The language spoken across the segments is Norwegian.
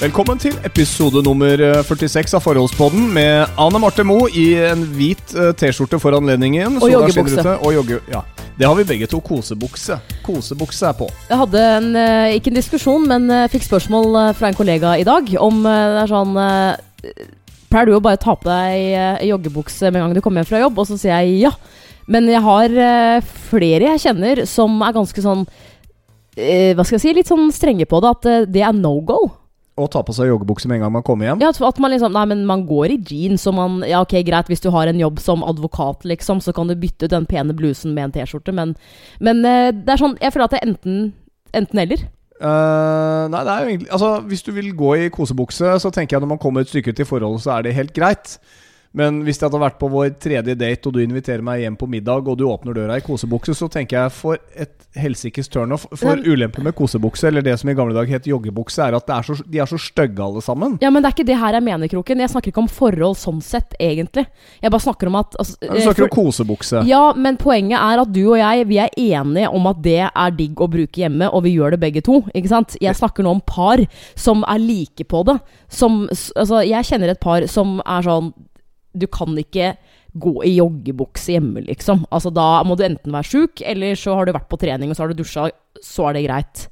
Velkommen til episode nummer eh, 46 av Forholdspodden med Anne Marte Moe i en hvit eh, T-skjorte for anledningen. Og joggebukse. Og jogge, ja. Det har vi begge to. Kosebukse. Kosebukse er på. Jeg hadde en, eh, ikke en diskusjon, men eh, fikk spørsmål eh, fra en kollega i dag om eh, det er sånn eh, Pleier du å bare ta på deg eh, joggebukse med en gang du kommer hjem fra jobb? Og så sier jeg ja. Men jeg har eh, flere jeg kjenner som er ganske sånn eh, Hva skal jeg si? Litt sånn strenge på det. At eh, det er no go. Og ta på seg joggebukse med en gang man kommer hjem. Ja, at- man liksom Nei, men man går i jeans, og man Ja, ok, greit, hvis du har en jobb som advokat, liksom, så kan du bytte ut den pene blusen med en T-skjorte, men, men eh, det er sånn Jeg føler at det er enten enten-eller. Uh, nei, det er jo egentlig Altså, hvis du vil gå i kosebukse, så tenker jeg når man kommer et stykke ut i forholdet, så er det helt greit. Men hvis det hadde vært på vår tredje date, og du inviterer meg hjem på middag, og du åpner døra i kosebukse, så tenker jeg for et helsikes turnoff. For Men- ulempen med kosebukse, eller det som i gamle dager het joggebukse, er at det er så, de er så stygge alle sammen. Ja, men det er ikke det her jeg mener, Kroken. Jeg snakker ikke om forhold sånn sett, egentlig. Jeg bare snakker om at altså, Du snakker for, om kosebukse. Ja, men poenget er at du og jeg Vi er enige om at det er digg å bruke hjemme, og vi gjør det begge to. Ikke sant? Jeg snakker nå om par som er like på det. Som, altså, jeg kjenner et par som er sånn Du kan ikke gå i joggebukse hjemme, liksom. Altså, da må du enten være sjuk, eller så har du vært på trening, og så har du dusja, så er det greit.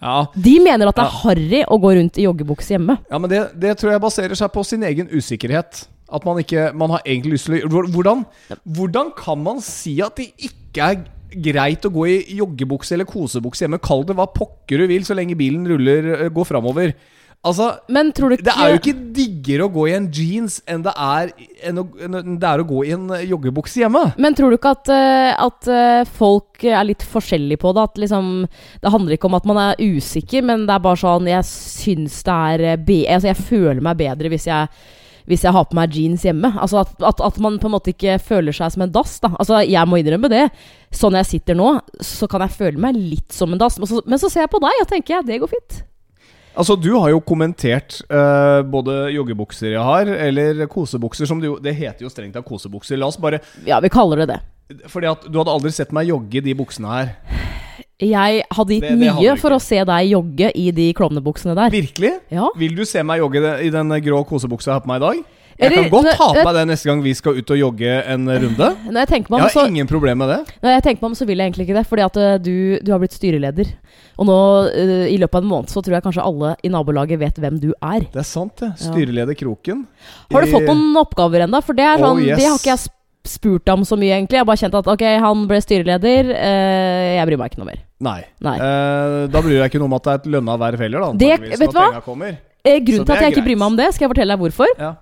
Ja, De mener at det er harry å gå rundt i joggebukse hjemme. ja men det, det tror jeg baserer seg på sin egen usikkerhet. At man ikke Man har egentlig lyst til å Hvordan, hvordan kan man si at det ikke er greit å gå i joggebukse eller kosebukse hjemme? Kall det hva pokker du vil, så lenge bilen ruller, øh, går framover. Altså Men tror du ikke det er jo ikke diggere å gå i en jeans enn det er, enn å, enn det er å gå i en øh, joggebukse hjemme. Men tror du ikke at, eh, at eh, folk er litt forskjellige på det? At liksom Det handler ikke om at man er usikker, men det er bare sånn Jeg syns det er eh, be Altså, jeg føler meg bedre hvis jeg hvis jeg har på meg jeans hjemme. Altså at, at, at man på en måte ikke føler seg som en dass. da Altså Jeg må innrømme det. Sånn jeg sitter nå, så kan jeg føle meg litt som en dass. Men så, men så ser jeg på deg og tenker jeg, det går fint. Altså, du har jo kommentert uh, både joggebukser jeg har, eller kosebukser, som det Det heter jo strengt tatt kosebukser. La oss bare Ja, vi kaller det det. Fordi at du hadde aldri sett meg jogge i de buksene her. Jeg hadde gitt Det- det mye du for å se deg jogge i de klovnebuksene der. Virkelig? Ja. Vil du se meg jogge i den grå kosebuksa jeg har på meg i dag? Jeg kan godt ha på meg det neste gang vi skal ut og jogge en runde. Når jeg meg om, Jeg har så ingen problem med det. Når jeg tenker meg om, så vil jeg egentlig ikke det. Fordi at eh, du, du har blitt styreleder. Og nå, uh, i løpet av en måned, så tror jeg kanskje alle i nabolaget vet hvem du er. Det er sant, det. Styreleder Kroken. Har du fått noen oppgaver ennå? For det er Oh, sånn, yes. det har ikke jeg sp- spurt om så mye, egentlig. Jeg har bare kjent at ok, han ble styreleder. eh, jeg bryr meg ikke noe mer. Nei. Nei. Eh, da bryr jeg ikke noe om at det er et lønna verv heller, da. Det- vet du hva? Eh, grunnen til at jeg jeg ikke bryr meg om det, skal jeg fortelle deg hvorfor. Ja.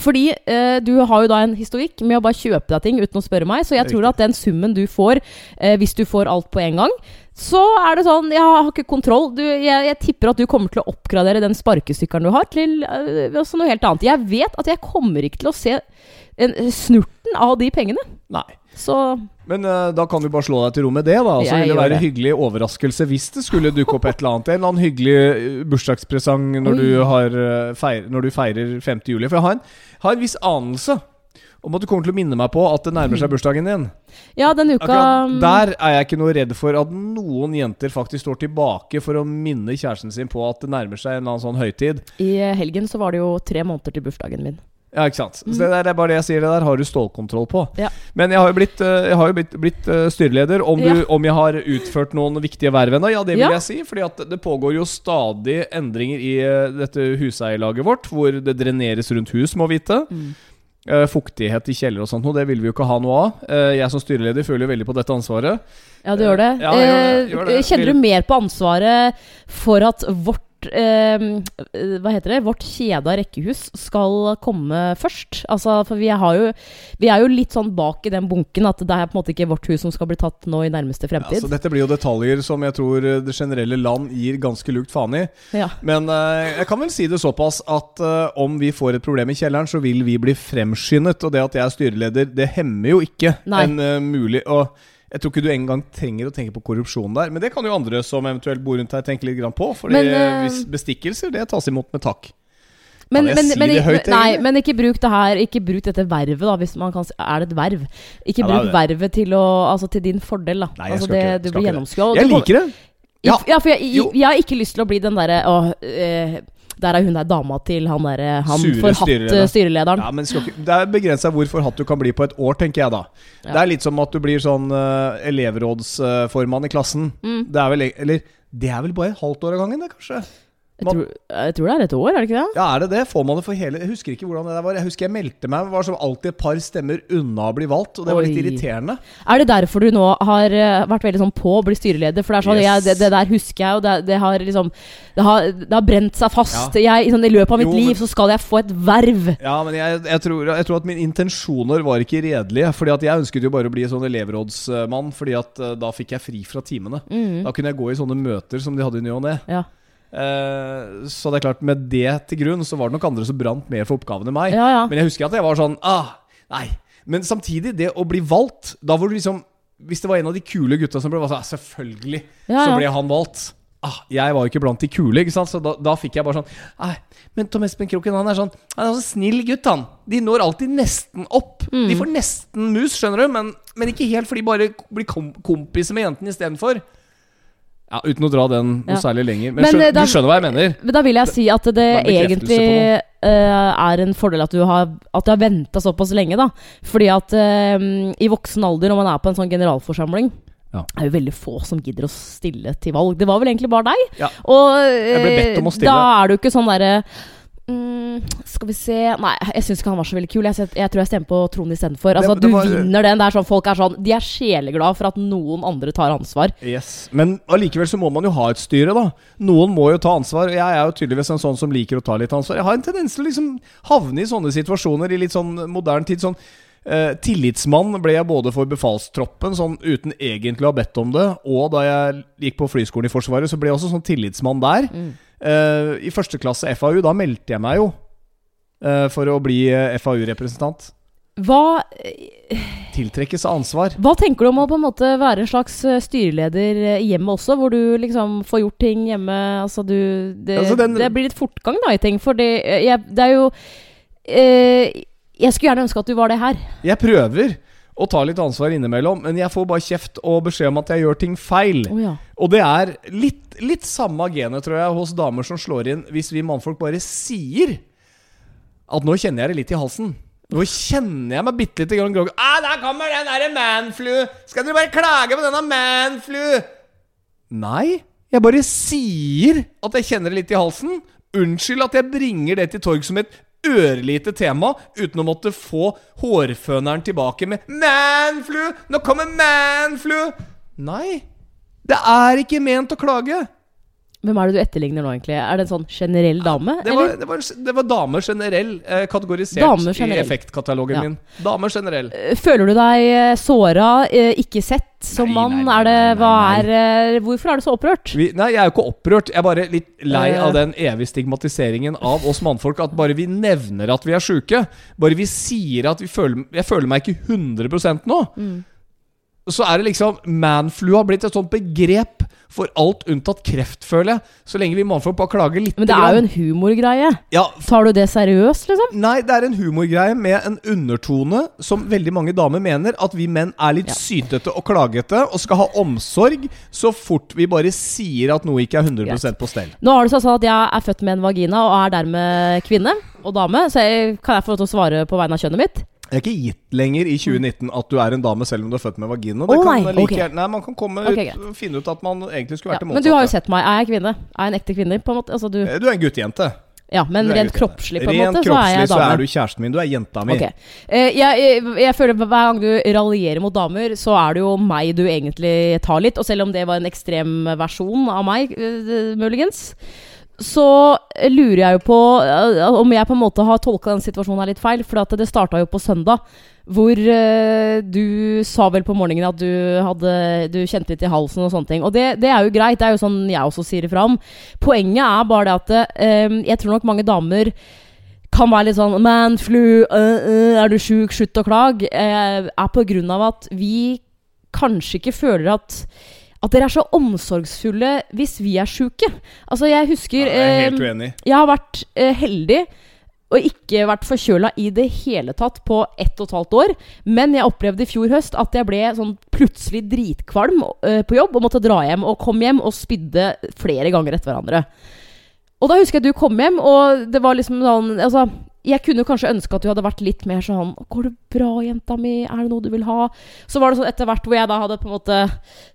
Fordi eh, du har jo da en historikk med å bare kjøpe deg ting uten å spørre meg, så jeg tror at den summen du får, eh, hvis du får alt på en gang, så er det sånn Jeg har ikke kontroll. Du, jeg, jeg tipper at du kommer til å oppgradere den sparkesykkelen du har, til uh, også noe helt annet. Jeg vet at jeg kommer ikke til å se en, snurten av de pengene. Nei. Så Men uh, da kan du bare slå deg til ro med det, da. Så vil det være en hyggelig overraskelse hvis det skulle dukke opp et eller annet. En eller annen hyggelig eh, bursdagspresang når, du, har, eh, feir, når du feirer 5. juli. For jeg har en, har en viss anelse om at du kommer til å minne meg på at det nærmer seg bursdagen din. ja, den uka Akkurat der er jeg ikke noe redd for at noen jenter faktisk står tilbake for å minne kjæresten sin på at det nærmer seg en eller annen sånn høytid. I helgen så var det jo tre måneder til bursdagen min. Ja, ikke sant. Så det, der, det er bare det jeg sier. Det der har du stålkontroll på. Mm. Ja. Men jeg har jo blitt, eh, har jo blitt, blitt eh, styreleder. Om, du, Ja. om jeg har utført noen viktige verv ennå? Ja, det vil Ja. jeg si. Fordi at det pågår jo stadig endringer i eh, dette huseierlaget vårt, hvor det dreneres rundt hus, må vite. Mm. Fuktighet i kjeller og sånt noe, det vil vi jo ikke ha noe av. Jeg som styreleder føler jo veldig på dette ansvaret. Ja, du gjør det. Ja, gjør det, gjør det. Kjenner du mer på ansvaret for at vårt eh, Hva heter det? Vårt kjede av rekkehus skal komme først? Altså, for vi, har jo, vi er jo litt sånn bak i den bunken at det er på en måte ikke vårt hus som skal bli tatt nå i nærmeste fremtid. Ja, så dette blir jo detaljer som jeg tror eh, det generelle land gir ganske lukt faen i. Ja. Men eh, jeg kan vel si det såpass at eh, om vi får et problem i kjelleren, så vil vi bli fremskyndet. Og det at jeg er styreleder, det hemmer jo ikke Nei. en eh, mulig Og jeg tror ikke du engang trenger å tenke på korrupsjon der. Men det kan jo andre som eventuelt bor rundt her, tenke litt grann på. For Men, eh, eh, bestikkelser, det tas imot med takk. Men, jeg men, si men, det høyt, nei, men ikke bruk det her Ikke bruk dette vervet, da, hvis man kan si Er det et verv? Ikke Ja, bruk det. vervet til, å, altså, til din fordel, da. Nei, jeg altså, det, ikke- du blir gjennomskua. Jeg liker det. Ja. Ja, for jeg, jeg, jeg har ikke lyst til å bli den derre eh, der er hun der dama til han derre Han Sure forhatte styreleder. styrelederen. Ja, men skal ikke, Det er begrensa hvor forhatt du kan bli på et år, tenker jeg da. Ja. Det er litt som at du blir sånn uh, elevrådsformann i klassen. Mm. Det er vel e- Eller det er vel bare et halvt år av gangen, det, kanskje? Jeg, tror, jeg tror det er et år, er det ikke det? Ja, er det det? Får man det for hele Jeg husker ikke hvordan det der var. Jeg husker jeg meldte meg, var som alltid et par stemmer unna å bli valgt, og det var litt Oi. irriterende. Er det derfor du nå har eh, vært veldig sånn på å bli styreleder? For det er sånn, Yes. jeg, det, det der husker jeg, og det, det har liksom Det har, det har brent seg fast. Jeg, sånn, I løpet av mitt Jo, liv så skal jeg få et verv. Ja, men jeg, jeg, tror, jeg tror at mine intensjoner var ikke redelige. Fordi at jeg ønsket jo bare å bli sånn elevrådsmann, fordi at eh, da fikk jeg fri fra timene. Mm. Da kunne jeg gå i sånne møter som de hadde i ny og ne. Ja. Eh, så det er klart, med det til grunn, så var det nok andre som brant mer for oppgaven enn meg. ja, ja. Men jeg husker at jeg var sånn ah, Nei. Men samtidig, det å bli valgt Da var du liksom Hvis det var en av de kule gutta som ble valgt, så, ah, selvfølgelig Ja, så ble han valgt. Ah, jeg var jo ikke blant de kule, ikke sant? så da, da fikk jeg bare sånn Nei, men Tom Espen Kroken han er sånn Han er så snill gutt, han. De når alltid nesten opp. Mm. De får nesten mus, skjønner du, men, men ikke helt, for de bare blir kom kompiser med jentene istedenfor. Ja, uten å dra den noe Ja. særlig lenger. Men, Men, skjøn, eh, da- du skjønner hva jeg mener? Men da vil jeg si at det Det egentlig uh, er en fordel at du har, at du har venta såpass lenge, da. Fordi at uh, i voksen alder, når man er på en sånn generalforsamling Ja. er jo veldig få som gidder å stille til valg. Det var vel egentlig bare deg. Ja. Og stille. da er du ikke sånn derre mm, Skal vi se Nei, jeg syns ikke han var så veldig kul. Jeg, jeg tror jeg stemmer på Trond istedenfor. Altså, Det- det du var- vinner den. Det er sånn, folk er sånn De er sjeleglade for at noen andre tar ansvar. Yes, Men allikevel så må man jo ha et styre, da. Noen må jo ta ansvar. Jeg er jo tydeligvis en sånn som liker å ta litt ansvar. Jeg har en tendens til å liksom havne i sånne situasjoner i litt sånn moderne tid. Sånn eh, Tillitsmann ble jeg både for befalstroppen, sånn uten egentlig å ha bedt om det, og da jeg gikk på flyskolen i Forsvaret, så ble jeg også sånn tillitsmann der. Mm. Eh, I første klasse FAU, da meldte jeg meg jo uh, for å bli eh, FAU-representant. Hva Tiltrekkes av ansvar. Hva tenker du om å på en måte være en slags styreleder hjemme også, hvor du liksom får gjort ting hjemme? Altså du Det, Altså, den- det blir litt fortgang da i ting, for det, jeg, det er jo eh, Jeg skulle gjerne ønske at du var det her. Jeg prøver å tar litt ansvar innimellom, men jeg får bare kjeft og beskjed om at jeg gjør ting feil. Oh, ja. Og det er litt, litt samme genet, tror jeg, hos damer som slår inn hvis vi mannfolk bare sier at nå kjenner jeg det litt i halsen. Nå kjenner jeg meg bitte lite grann groggy. Ah, der kommer den derre manflu! Skal dere bare klage på denne manflu? Nei, jeg bare sier at jeg kjenner det litt i halsen. Unnskyld at jeg bringer det til torg som et ørlite tema, uten å måtte få hårføneren tilbake med 'manflu'! Nå kommer manflu! Nei, det er ikke ment å klage. Hvem er det du etterligner nå, egentlig? Er det en sånn generell dame? Det var, det var, det var damer generell, eh, kategorisert Damer generell. i effektkatalogen Ja. min. Damer generell. Eh, Føler du deg eh, såra, eh, ikke sett som mann? er det, hva er Hvorfor er du så opprørt? Vi, nei, jeg er jo ikke opprørt. Jeg er bare litt lei av den evige stigmatiseringen av oss mannfolk. At bare vi nevner at vi er sjuke, bare vi sier at vi føler Jeg føler meg ikke 100 nå. Mm. Så er det liksom Manflu har blitt et sånt begrep for alt unntatt kreft, føler jeg. Så lenge vi mannfolk bare klager litt. Men det er jo en humorgreie. ja, Tar du det seriøst, liksom? Nei, det er en humorgreie med en undertone som veldig mange damer mener at vi menn er litt Ja. sytete og klagete og skal ha omsorg så fort vi bare sier at noe ikke er 100% på stell. Nå har det seg sånn at jeg er født med en vagina og er dermed kvinne og dame, så jeg, kan jeg få lov til å svare på vegne av kjønnet mitt? Det er ikke gitt lenger i 2019 at du er en dame selv om du er født med vagina. Det kan like, okay. Nei, Man kan komme okay, ut greit. finne ut at man egentlig skulle Ja, det motsatte. men du har jo sett meg. Er jeg kvinne? Er jeg en ekte kvinne? på en måte? Altså, du, Eh, Du er en guttejente. ja, men rent kroppslig, på en Rent måte, så er jeg dame. Rent kroppslig så er du kjæresten min. Du er jenta mi. Ok. Eh, jeg, jeg, jeg føler hver gang du raljerer mot damer, så er det jo meg du egentlig tar litt. Og selv om det var en ekstrem versjon av meg, eh, muligens, så lurer jeg jo på eh, om jeg på en måte har tolka den situasjonen her litt feil. For det starta jo på søndag, hvor eh, du sa vel på morgenen at du, hadde, du kjente litt i halsen og sånne ting. Og det, det er jo greit, det er jo sånn jeg også sier ifra om. Poenget er bare det at eh, jeg tror nok mange damer kan være litt sånn Man, flu, uh, uh, er du sjuk, slutt å klage. Er på grunn av at vi kanskje ikke føler at at dere er så omsorgsfulle hvis vi er sjuke. Altså, jeg husker Ja, jeg er helt eh, uenig. Jeg har vært eh, heldig og ikke vært forkjøla i det hele tatt på ett og et halvt år. Men jeg opplevde i fjor høst at jeg ble sånn plutselig dritkvalm eh, på jobb og måtte dra hjem. Og kom hjem og spydde flere ganger etter hverandre. Og da husker jeg du kom hjem, og det var liksom sånn Altså, jeg kunne kanskje ønske at du hadde vært litt mer sånn 'Går det bra, jenta mi? Er det noe du vil ha?' Så var det sånn etter hvert hvor jeg da hadde på en måte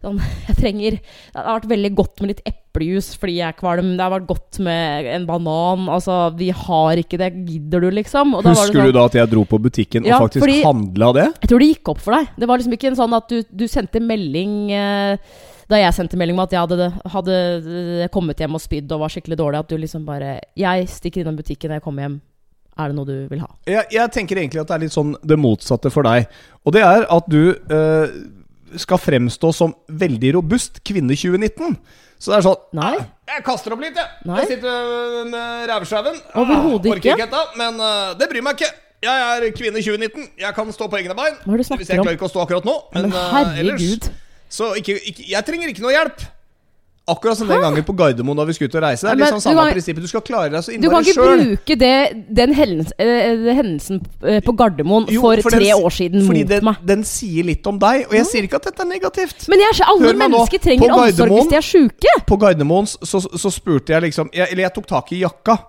sånn Jeg trenger Det har vært veldig godt med litt eplejus fordi jeg er kvalm. Det har vært godt med en banan. Altså, vi har ikke det. Gidder du, liksom? Husker sånn, du da at jeg dro på butikken Ja, og faktisk fordi- handla det? Jeg tror det gikk opp for deg. Det var liksom ikke en sånn at du, du sendte melding eh, Da jeg sendte melding med at jeg hadde, hadde eh, kommet hjem og spydd og var skikkelig dårlig, at du liksom bare 'Jeg stikker innom butikken når jeg kommer hjem. Er det noe du vil ha?' Jeg, jeg tenker egentlig at det er litt sånn det motsatte for deg. Og det er at du eh, skal fremstå som veldig robust kvinne 2019. Så det er sånn Nei. «Ah, Jeg kaster opp litt, jeg. Nei. Jeg sitter med rævsjauen. Overhodet Ah, ikke. ikke etter, men øh, det bryr meg ikke. Jeg er kvinne 2019. Jeg kan stå på egne bein. Hva er det du snakker om? Hvis jeg klarer ikke å stå akkurat nå, men, Men øh, ellers. Så ikke, ikke, jeg trenger ikke noe hjelp. Akkurat som den gangen på Gardermoen da vi skulle ut og reise. Det er litt sånn du samme kan- prinsippet. Du skal klare deg så Du kan ikke bruke det, den eh, hendelsen eh, på Gardermoen Jo, for, for tre den- år siden mot den, meg. den sier litt om deg. Og jeg sier ikke at dette er negativt. Men jeg, alle Hør mennesker nå, trenger omsorg hvis de er sjuke. På Gardermoen så, så spurte jeg liksom jeg, Eller jeg tok tak i jakka.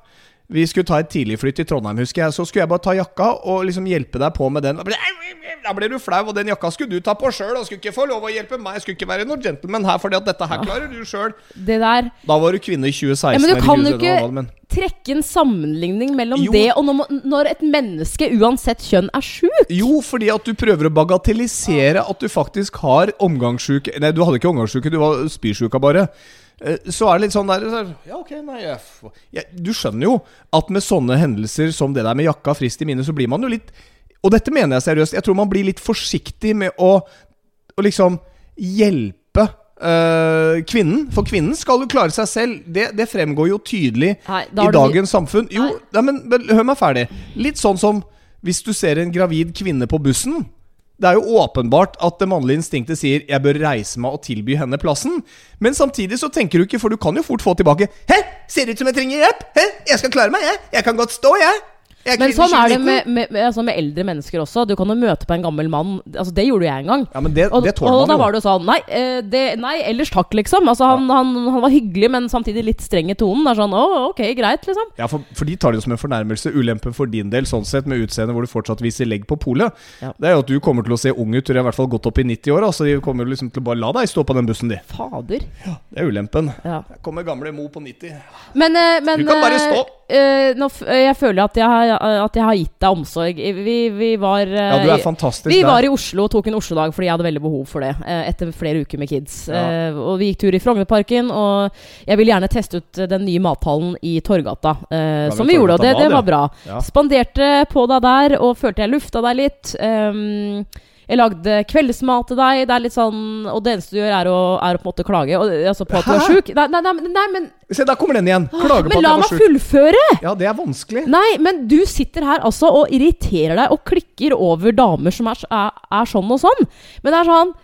Vi skulle ta et tidligfly til Trondheim, husker jeg. Så skulle jeg bare ta jakka og liksom hjelpe deg på med den. Da ble, du flau, og den jakka skulle du ta på sjøl. Og skulle ikke få lov å hjelpe meg. Jeg skulle ikke være noe gentleman her, fordi at dette her klarer du sjøl. Da var du kvinne i 2016. Ja, men du kan jo ikke trekke en sammenligning mellom Jo. det og når et menneske, uansett kjønn, er sjuk. Jo, fordi at du prøver å bagatellisere at du faktisk har omgangssjuke Nei, du hadde ikke omgangssjuke, du var spysjuka bare. Eh, Så er det litt sånn der så, Ja, ok, nei jeg, Du skjønner jo at med sånne hendelser som det der med jakka frist i minne, så blir man jo litt Og dette mener jeg seriøst. Jeg tror man blir litt forsiktig med å, å liksom hjelpe øh, kvinnen. For kvinnen skal jo klare seg selv. Det, det fremgår jo tydelig Nei, da i du- dagens samfunn. Jo, Nei. nei, men, men hør meg ferdig. Litt sånn som hvis du ser en gravid kvinne på bussen. Det er jo åpenbart at det mannlige instinktet sier 'jeg bør reise meg og tilby henne plassen'. Men samtidig så tenker du ikke, for du kan jo fort få tilbake 'Hæ, ser det ut som jeg trenger hjelp? Hæ, jeg skal klare meg, jeg. Jeg kan godt stå, jeg'. Jeg Men sånn er det med, med, med, altså med eldre mennesker også. Du kan jo møte på en gammel mann. Altså Det gjorde jeg en gang. Ja, men det, Og, det og tåler da var det jo sånn Nei, eh, det, nei ellers takk, liksom. Altså han, han, han var hyggelig, men samtidig litt streng i tonen. Det er sånn Å, ok, greit, liksom. Ja, for, for de tar det jo som en fornærmelse. Ulempen for din del, sånn sett, med utseende hvor du fortsatt viser legg på polet, Ja. det er jo at du kommer til å se ung ut. Du er i hvert fall godt opp i 90 år. Altså, de kommer liksom til å bare la deg stå på den bussen, de. Fader. Det er ulempen. Ja. Her kommer gamle Mo på 90. Men, eh, men Du kan bare eh, stå. Eh, nå, eh, jeg føler at jeg, har, at jeg har gitt deg omsorg. Vi, vi var eh, Ja, du er fantastisk Vi der. var i Oslo og tok en Oslo-dag fordi jeg hadde veldig behov for det. Etter flere uker med kids. Ja. Og vi gikk tur i Frognerparken, og jeg ville gjerne teste ut den nye mathallen i Torgata. Ja, som vi gjorde, og det, det var bra. Ja. Spanderte på deg der, og følte jeg lufta deg litt. Ehm, jeg lagde kveldsmat til deg. Det er litt sånn Og det eneste du gjør, er å, er å på en måte klage. Og, altså på at du er sjuk. Nei, nei, nei, nei, men Se, der kommer den igjen. Klager på at du er sjuk. Men la meg fullføre! Ja, det er vanskelig. Nei, men du sitter her altså og irriterer deg og klikker over damer som er, er, er sånn og sånn. Men det er sånn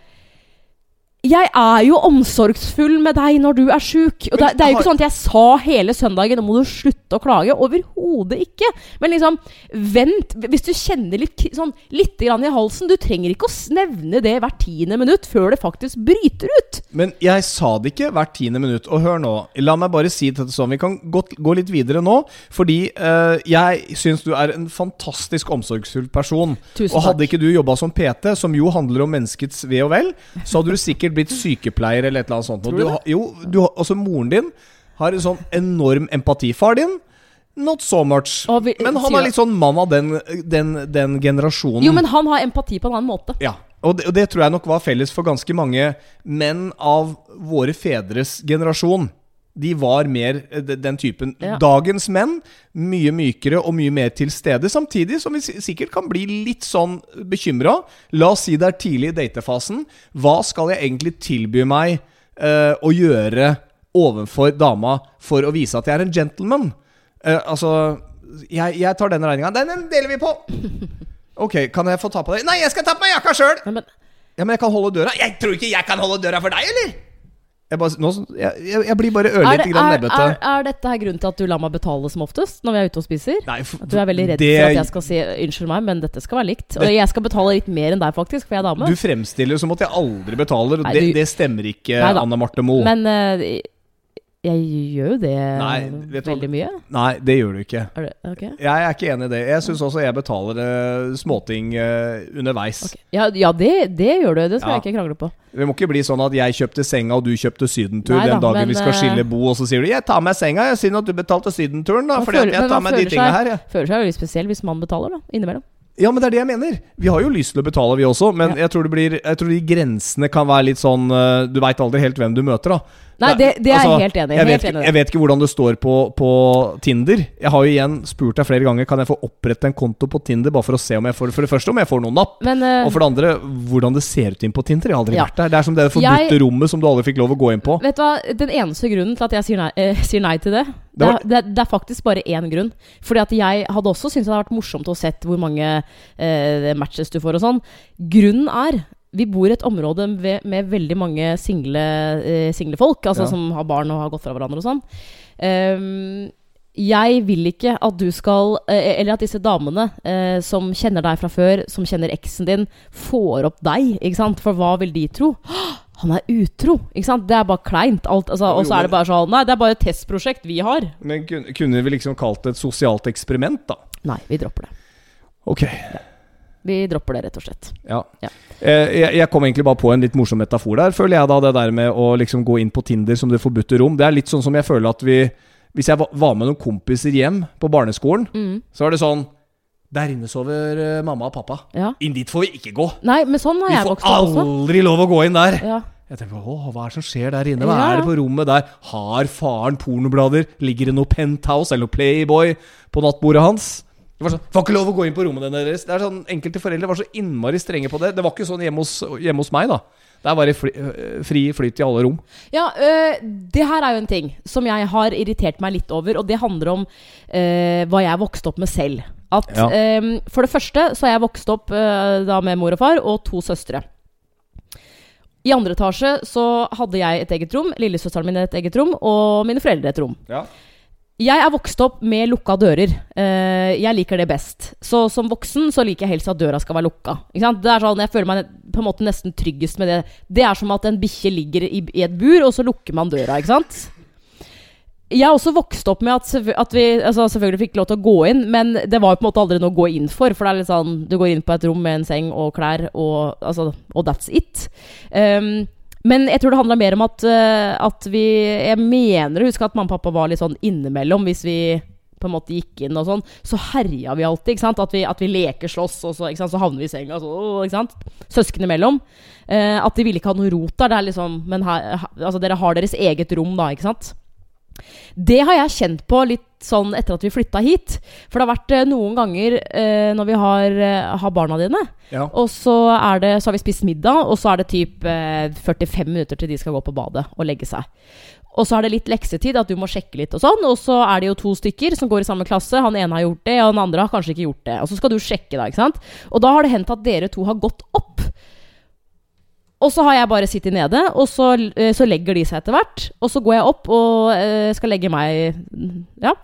Jeg er jo omsorgsfull med deg når du er sjuk. Og det, det er jo ikke sånn at jeg sa hele søndagen Nå må du slutte å klage. Overhodet ikke. Men liksom, vent. Hvis du kjenner litt, sånn, litt grann i halsen Du trenger ikke å nevne det hvert tiende minutt før det faktisk bryter ut. Men jeg sa det ikke hvert tiende minutt. Og hør nå, la meg bare si dette sånn. Vi kan godt gå litt videre nå. Fordi eh, jeg syns du er en fantastisk omsorgsfull person. Tusen og hadde takk. ikke du jobba som PT, som jo handler om menneskets ve og vel, så hadde du sikkert blitt sykepleier eller et eller annet sånt. Og Tror du du, har- jo, du, har- altså moren din har en sånn enorm empati. Far din Not so much. Vi- Men han er litt sånn mann av den, den, den generasjonen. Jo, men han har empati på en annen måte. Ja, og det, og det tror jeg nok var felles for ganske mange menn av våre fedres generasjon. De var mer eh, den typen. Ja. Dagens menn, mye mykere og mye mer til stede. Samtidig som vi sikkert kan bli litt sånn bekymra. La oss si det er tidlig i datefasen. Hva skal jeg egentlig tilby meg uh, å gjøre overfor dama for å vise at jeg er en gentleman? Uh, altså jeg, jeg tar den regninga. Den, deler vi på! Ok, kan jeg få ta på deg? Nei, jeg skal ta på meg jakka sjøl! Ja, men jeg kan holde døra. Jeg tror ikke jeg kan holde døra for deg, eller? Jeg, bare, nå, jeg, jeg, blir bare ørlite grann nebbete. er, er dette her grunnen til at du lar meg betale som oftest når vi er ute og spiser? Nei, for- At du er veldig redd det- for at jeg skal si 'unnskyld meg, men dette skal være likt'. Og jeg skal betale litt mer enn deg, faktisk, for jeg er dame. Du fremstiller som at jeg aldri betaler, og det, det stemmer ikke. Anne Marte Moe. Men eh, jeg gjør jo det Nei, veldig mye. Nei, det gjør du ikke. Det, okay. Jeg er ikke enig i det. Jeg syns også jeg betaler uh, småting uh, underveis. Okay. Ja, ja det, det gjør du. Det skal Ja. jeg ikke krangle på. Det må ikke bli sånn at jeg kjøpte senga og du kjøpte sydentur Nei da, den dagen men, vi skal eh, skille bo, og så sier du 'jeg tar med senga', jeg sier at du betalte sydenturen, da, fordi føler- jeg tar med de tingene tinga her, Ja. Føler seg veldig spesiell hvis man betaler, da. Innimellom. Ja, men det er det jeg mener. Vi har jo lyst til å betale, vi også, men Ja. jeg, tror det blir, jeg tror de grensene kan være litt sånn Du veit aldri helt hvem du møter, da. Nei, det, det er jeg Altså, helt enig i. Jeg, vet, enig jeg vet ikke hvordan det står på, på Tinder. Jeg har jo igjen spurt deg flere ganger Kan jeg få opprette en konto på Tinder, bare for å se om jeg får For det første om jeg får noen napp. Men uh, Og for det andre hvordan det ser ut inn på Tinder. Jeg har aldri Ja. vært der. Det er som det forbudte rommet som du aldri fikk lov å gå inn på. vet du hva, den eneste grunnen til at jeg sier nei, eh, sier nei til det, det, var- er, det, er, det er faktisk bare én grunn. Fordi at jeg hadde også syntes det hadde vært morsomt å sett hvor mange eh, matches du får og sånn. Grunnen er vi bor i et område med, med veldig mange single, eh, single folk, altså Ja. som har barn og har gått fra hverandre og sånn. Um, jeg vil ikke at du skal eh, Eller at disse damene eh, som kjenner deg fra før, som kjenner eksen din, får opp deg. Ikke sant? For hva vil de tro? Han er utro! Ikke sant? Det er bare kleint. Alt, altså, og så er det bare sånn Nei, det er bare et testprosjekt vi har. Men kunne, vi liksom kalt det et sosialt eksperiment, da? Nei, vi dropper det. Ok. Vi dropper det, rett og slett. Ja. Ja. Eh, jeg, jeg kom egentlig bare på en litt morsom metafor der, føler jeg da. Det der med å liksom gå inn på Tinder som det forbudte rom. Det er litt sånn som jeg føler at vi Hvis jeg var med noen kompiser hjem på barneskolen, Mm. så er det sånn Der inne sover eh, mamma og pappa. Ja. Inn dit får vi ikke gå! Nei, men sånn har Vi jeg får vokst opp også. aldri lov å gå inn der! Ja. Jeg tenker, åh, Hva er det som skjer der inne? Hva Ja. er det på rommet der? Har faren pornoblader? Ligger det noe Penthouse eller noe Playboy på nattbordet hans? Det var sånn, Får ikke lov å gå inn på rommene deres. Det er sånn, Enkelte foreldre var så innmari strenge på det. Det var ikke sånn hjemme hos, hjemme hos meg, da. Der var det fri, øh, fri flyt i alle rom. Ja, øh, det her er jo en ting som jeg har irritert meg litt over, og det handler om øh, hva jeg vokste opp med selv. At Ja. øh, For det første så har jeg vokst opp øh, da med mor og far og to søstre. I andre etasje så hadde jeg et eget rom, lillesøsteren min et eget rom, og mine foreldre et rom. Ja. Jeg er vokst opp med lukka dører. Eh, jeg liker det best. Så som voksen så liker jeg helst at døra skal være lukka. Ikke sant? Det er sånn, Jeg føler meg på en måte nesten tryggest med det. Det er som at en bikkje ligger i, et bur, og så lukker man døra. ikke sant? Jeg er også vokst opp med at, at vi altså selvfølgelig fikk lov til å gå inn, men det var jo på en måte aldri noe å gå inn for. For det er litt sånn Du går inn på et rom med en seng og klær, og, altså, og that's it. Um, men jeg tror det handla mer om at, eh, at vi Jeg mener å huske at mamma og pappa var litt sånn innimellom hvis vi på en måte gikk inn og sånn. Så herja vi alltid. ikke sant? At vi, at vi leker slåss, og så, så havner vi i senga. Så, ikke sant? Søsken imellom. Eh, at de ville ikke ha noe rot der. Det er liksom Men her, altså, dere har deres eget rom, da, ikke sant? Det har jeg kjent på litt sånn etter at vi flytta hit. For det har vært eh, noen ganger eh, når vi har, eh, har barna dine, Ja. og så, det, så har vi spist middag, og så er det typ eh, 45 minutter til de skal gå på badet og legge seg. Og så er det litt leksetid, at du må sjekke litt og sånn. Og så er det jo to stykker som går i samme klasse. Han ene har gjort det, og den andre har kanskje ikke gjort det. Og så skal du sjekke, da, ikke sant. Og da har det hendt at dere to har gått opp. Og så har jeg bare sittet nede, og så, eh, så legger de seg etter hvert. Og så går jeg opp og eh, skal legge meg Ja.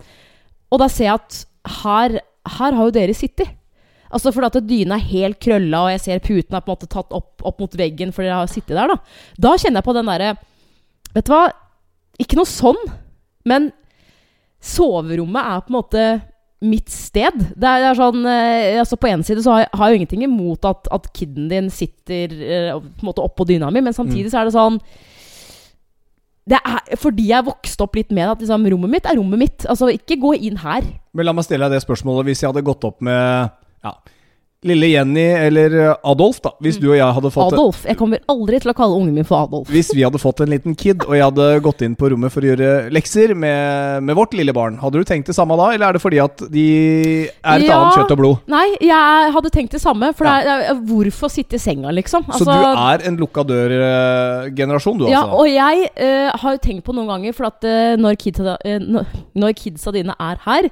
Og da ser jeg at her, her har jo dere sittet. Altså fordi at dyna er helt krølla, og jeg ser puten er på en måte tatt opp, opp mot veggen fordi dere har sittet der. Da Da kjenner jeg på den derre Vet du hva? Ikke noe sånn, men soverommet er på en måte mitt sted. Det er, det er sånn eh, altså På en side så har jeg, har jeg jo ingenting imot at, at kiden din sitter eh, på en måte oppå dyna mi, men samtidig så er det sånn det er fordi jeg vokste opp litt med at liksom, rommet mitt er rommet mitt. Altså, ikke gå inn her. Men la meg stille deg det spørsmålet. Hvis jeg hadde gått opp med ja, lille Jenny eller eh, Adolf, da. Hvis du og jeg hadde fått Adolf. Jeg kommer aldri til å kalle ungen min for Adolf. Hvis vi hadde fått en liten kid, og jeg hadde gått inn på rommet for å gjøre lekser med, med vårt lille barn, hadde du tenkt det samme da, eller er det fordi at de er et Ja. annet kjøtt og blod? Nei, jeg hadde tenkt det samme. For det er, er, hvorfor sitte i senga, liksom? Så du er en lukka dør-generasjon, du, ja, altså? og jeg uh, har jo tenkt på noen ganger, for at uh, når, kidsa, eh, når, når kidsa dine er her,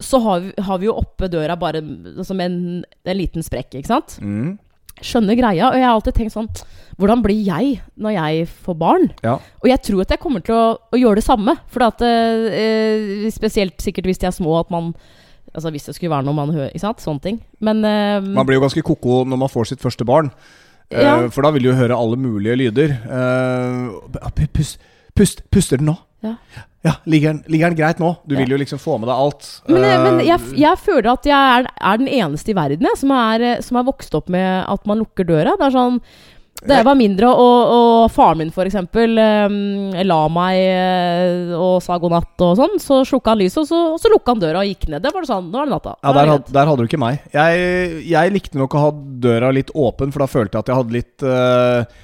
så har vi, har vi jo oppe døra bare som en, en liten sprekk, ikke sant? Mm. skjønner greia. Og jeg har alltid tenkt sånn Hvordan blir jeg når jeg får barn? Ja. Og jeg tror at jeg kommer til å, å gjøre det samme. For at eh, Spesielt sikkert hvis de er små, at man Altså hvis det skulle være noe man hører Ikke sant? Sånne ting. Men eh, Man blir jo ganske ko-ko når man får sitt første barn. Eh, Ja. for da vil du jo høre alle mulige lyder. Eh, pust, pust, puster den nå? Ja. Ja, ligger den, ligger den greit nå? Du Ja. vil jo liksom få med deg alt. Men, uh, men Eh, jeg, jeg føler at jeg er, er den eneste i verden jeg, som, er, eh, som er vokst opp med at man lukker døra. Det er sånn Da jeg var mindre, og, og faren min f.eks. Um, la meg eh, og sa god natt og sånn, så slukka han lyset, og så, og så lukka han døra og gikk ned. Det var det sånn, nå er det natta. Ja, er der, had, der hadde du ikke meg. Jeg, jeg likte nok å ha døra litt åpen, for da følte jeg at jeg hadde litt eh,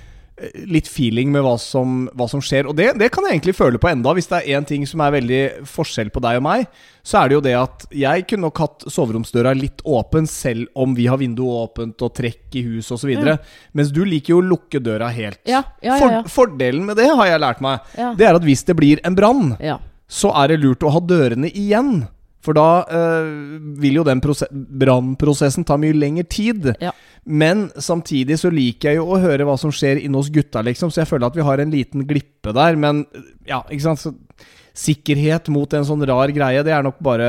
Litt feeling med hva som, hva som skjer. Og det, det kan jeg egentlig føle på enda. Hvis det er én ting som er veldig forskjell på deg og meg, så er det jo det at jeg kunne nok hatt soveromsdøra litt åpen, selv om vi har vinduet åpent og trekk i huset osv. Ja. Mens du liker jo å lukke døra helt. Ja, ja, For, fordelen med det har jeg lært meg. Det er at hvis det blir en brann, så er det lurt å ha dørene igjen. For da eh, vil jo den brannprosessen ta mye lengre tid. Ja. Men samtidig så liker jeg jo å høre hva som skjer inne hos gutta, liksom. Så jeg føler at vi har en liten glippe der. Men ja, ikke sant. Så sikkerhet mot en sånn rar greie, det er nok bare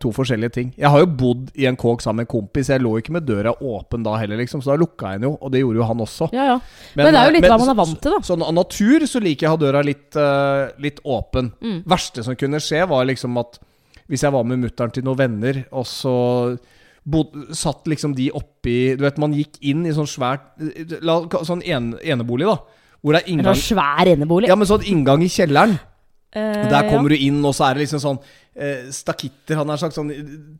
to forskjellige ting. Jeg har jo bodd i en kåk sammen med en kompis. Jeg lå ikke med døra åpen da heller, liksom. Så da lukka jeg den jo, og det gjorde jo han også. ja, ja. Men, det er jo litt hva man er vant til, da. Sånn av natur så liker jeg å ha døra litt, uh, litt åpen. Mm. Verste som kunne skje, var liksom at hvis jeg var med mutter'n til noen venner, og så bod, satt liksom de oppi Du vet, man gikk inn i sånn svært Sånn en, enebolig, da. Hvor det er inngang sånn svær enebolig. Ja, men sånn inngang i kjelleren. Uh, Der kommer du inn, og så er det liksom sånn eh, stakitter han har sagt, sånn,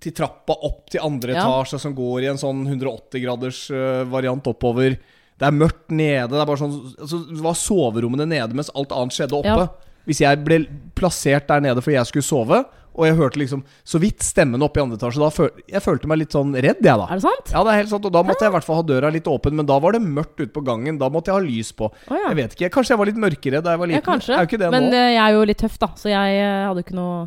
til trappa opp til andre Ja. etasje, som går i en sånn 180-graders uh, variant oppover. Det er mørkt nede. Det er bare sånn altså, Det var soverommene nede mens alt annet skjedde oppe. Ja. Hvis jeg ble plassert der nede fordi jeg skulle sove, og jeg hørte liksom så vidt stemmen oppe i andre etasje, da føl jeg følte meg litt sånn redd, jeg, da. Er det sant? Ja, det er helt sant, og da måtte jeg i hvert fall ha døra litt åpen, men da var det mørkt ute på gangen. Da måtte jeg ha lys på. Oh, ja. Jeg vet ikke, Kanskje jeg var litt mørkere da jeg var Ja, liten. kanskje. Ikke det Men nå. eh, jeg er jo litt tøff, da, så jeg eh, hadde ikke noe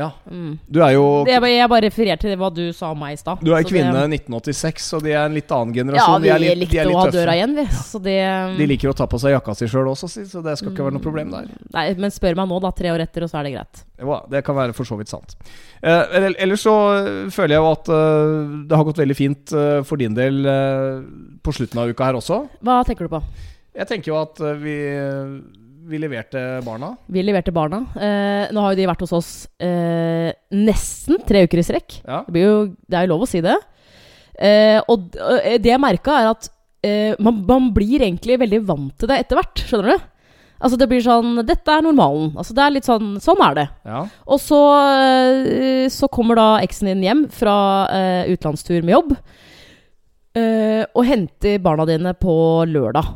Ja. mm. Du er jo Jeg, bare- jeg bare refererte til hva du sa om meg i stad. Du er Så kvinne det- 1986, og de er en litt annen Ja, generasjon. vi de, er litt, de likte litt å ha døra igjen, vi. Så det De liker å ta på seg jakka si sjøl også, så det skal ikke være noe problem der. Nei, men spør meg nå, da. Tre år etter, og så er det greit. Jo, det kan være for så vidt sant. Eh, ellers så eh, føler jeg jo at eh, det har gått veldig fint eh, for din del eh, på slutten av uka her også. Hva tenker du på? Jeg tenker jo at eh, vi, vi leverte barna. Vi leverte barna. Eh, nå har jo de vært hos oss eh, nesten tre uker i strekk. Ja. Det, blir jo, det er jo lov å si det. Eh, og eh, det jeg merka, er at eh, man, man blir egentlig veldig vant til det etter hvert. Skjønner du? Altså Det blir sånn Dette er normalen. Altså det er litt sånn Sånn er det. Ja. Og så, eh, så kommer da eksen din hjem fra utenlandstur med jobb. og henter barna dine på lørdag.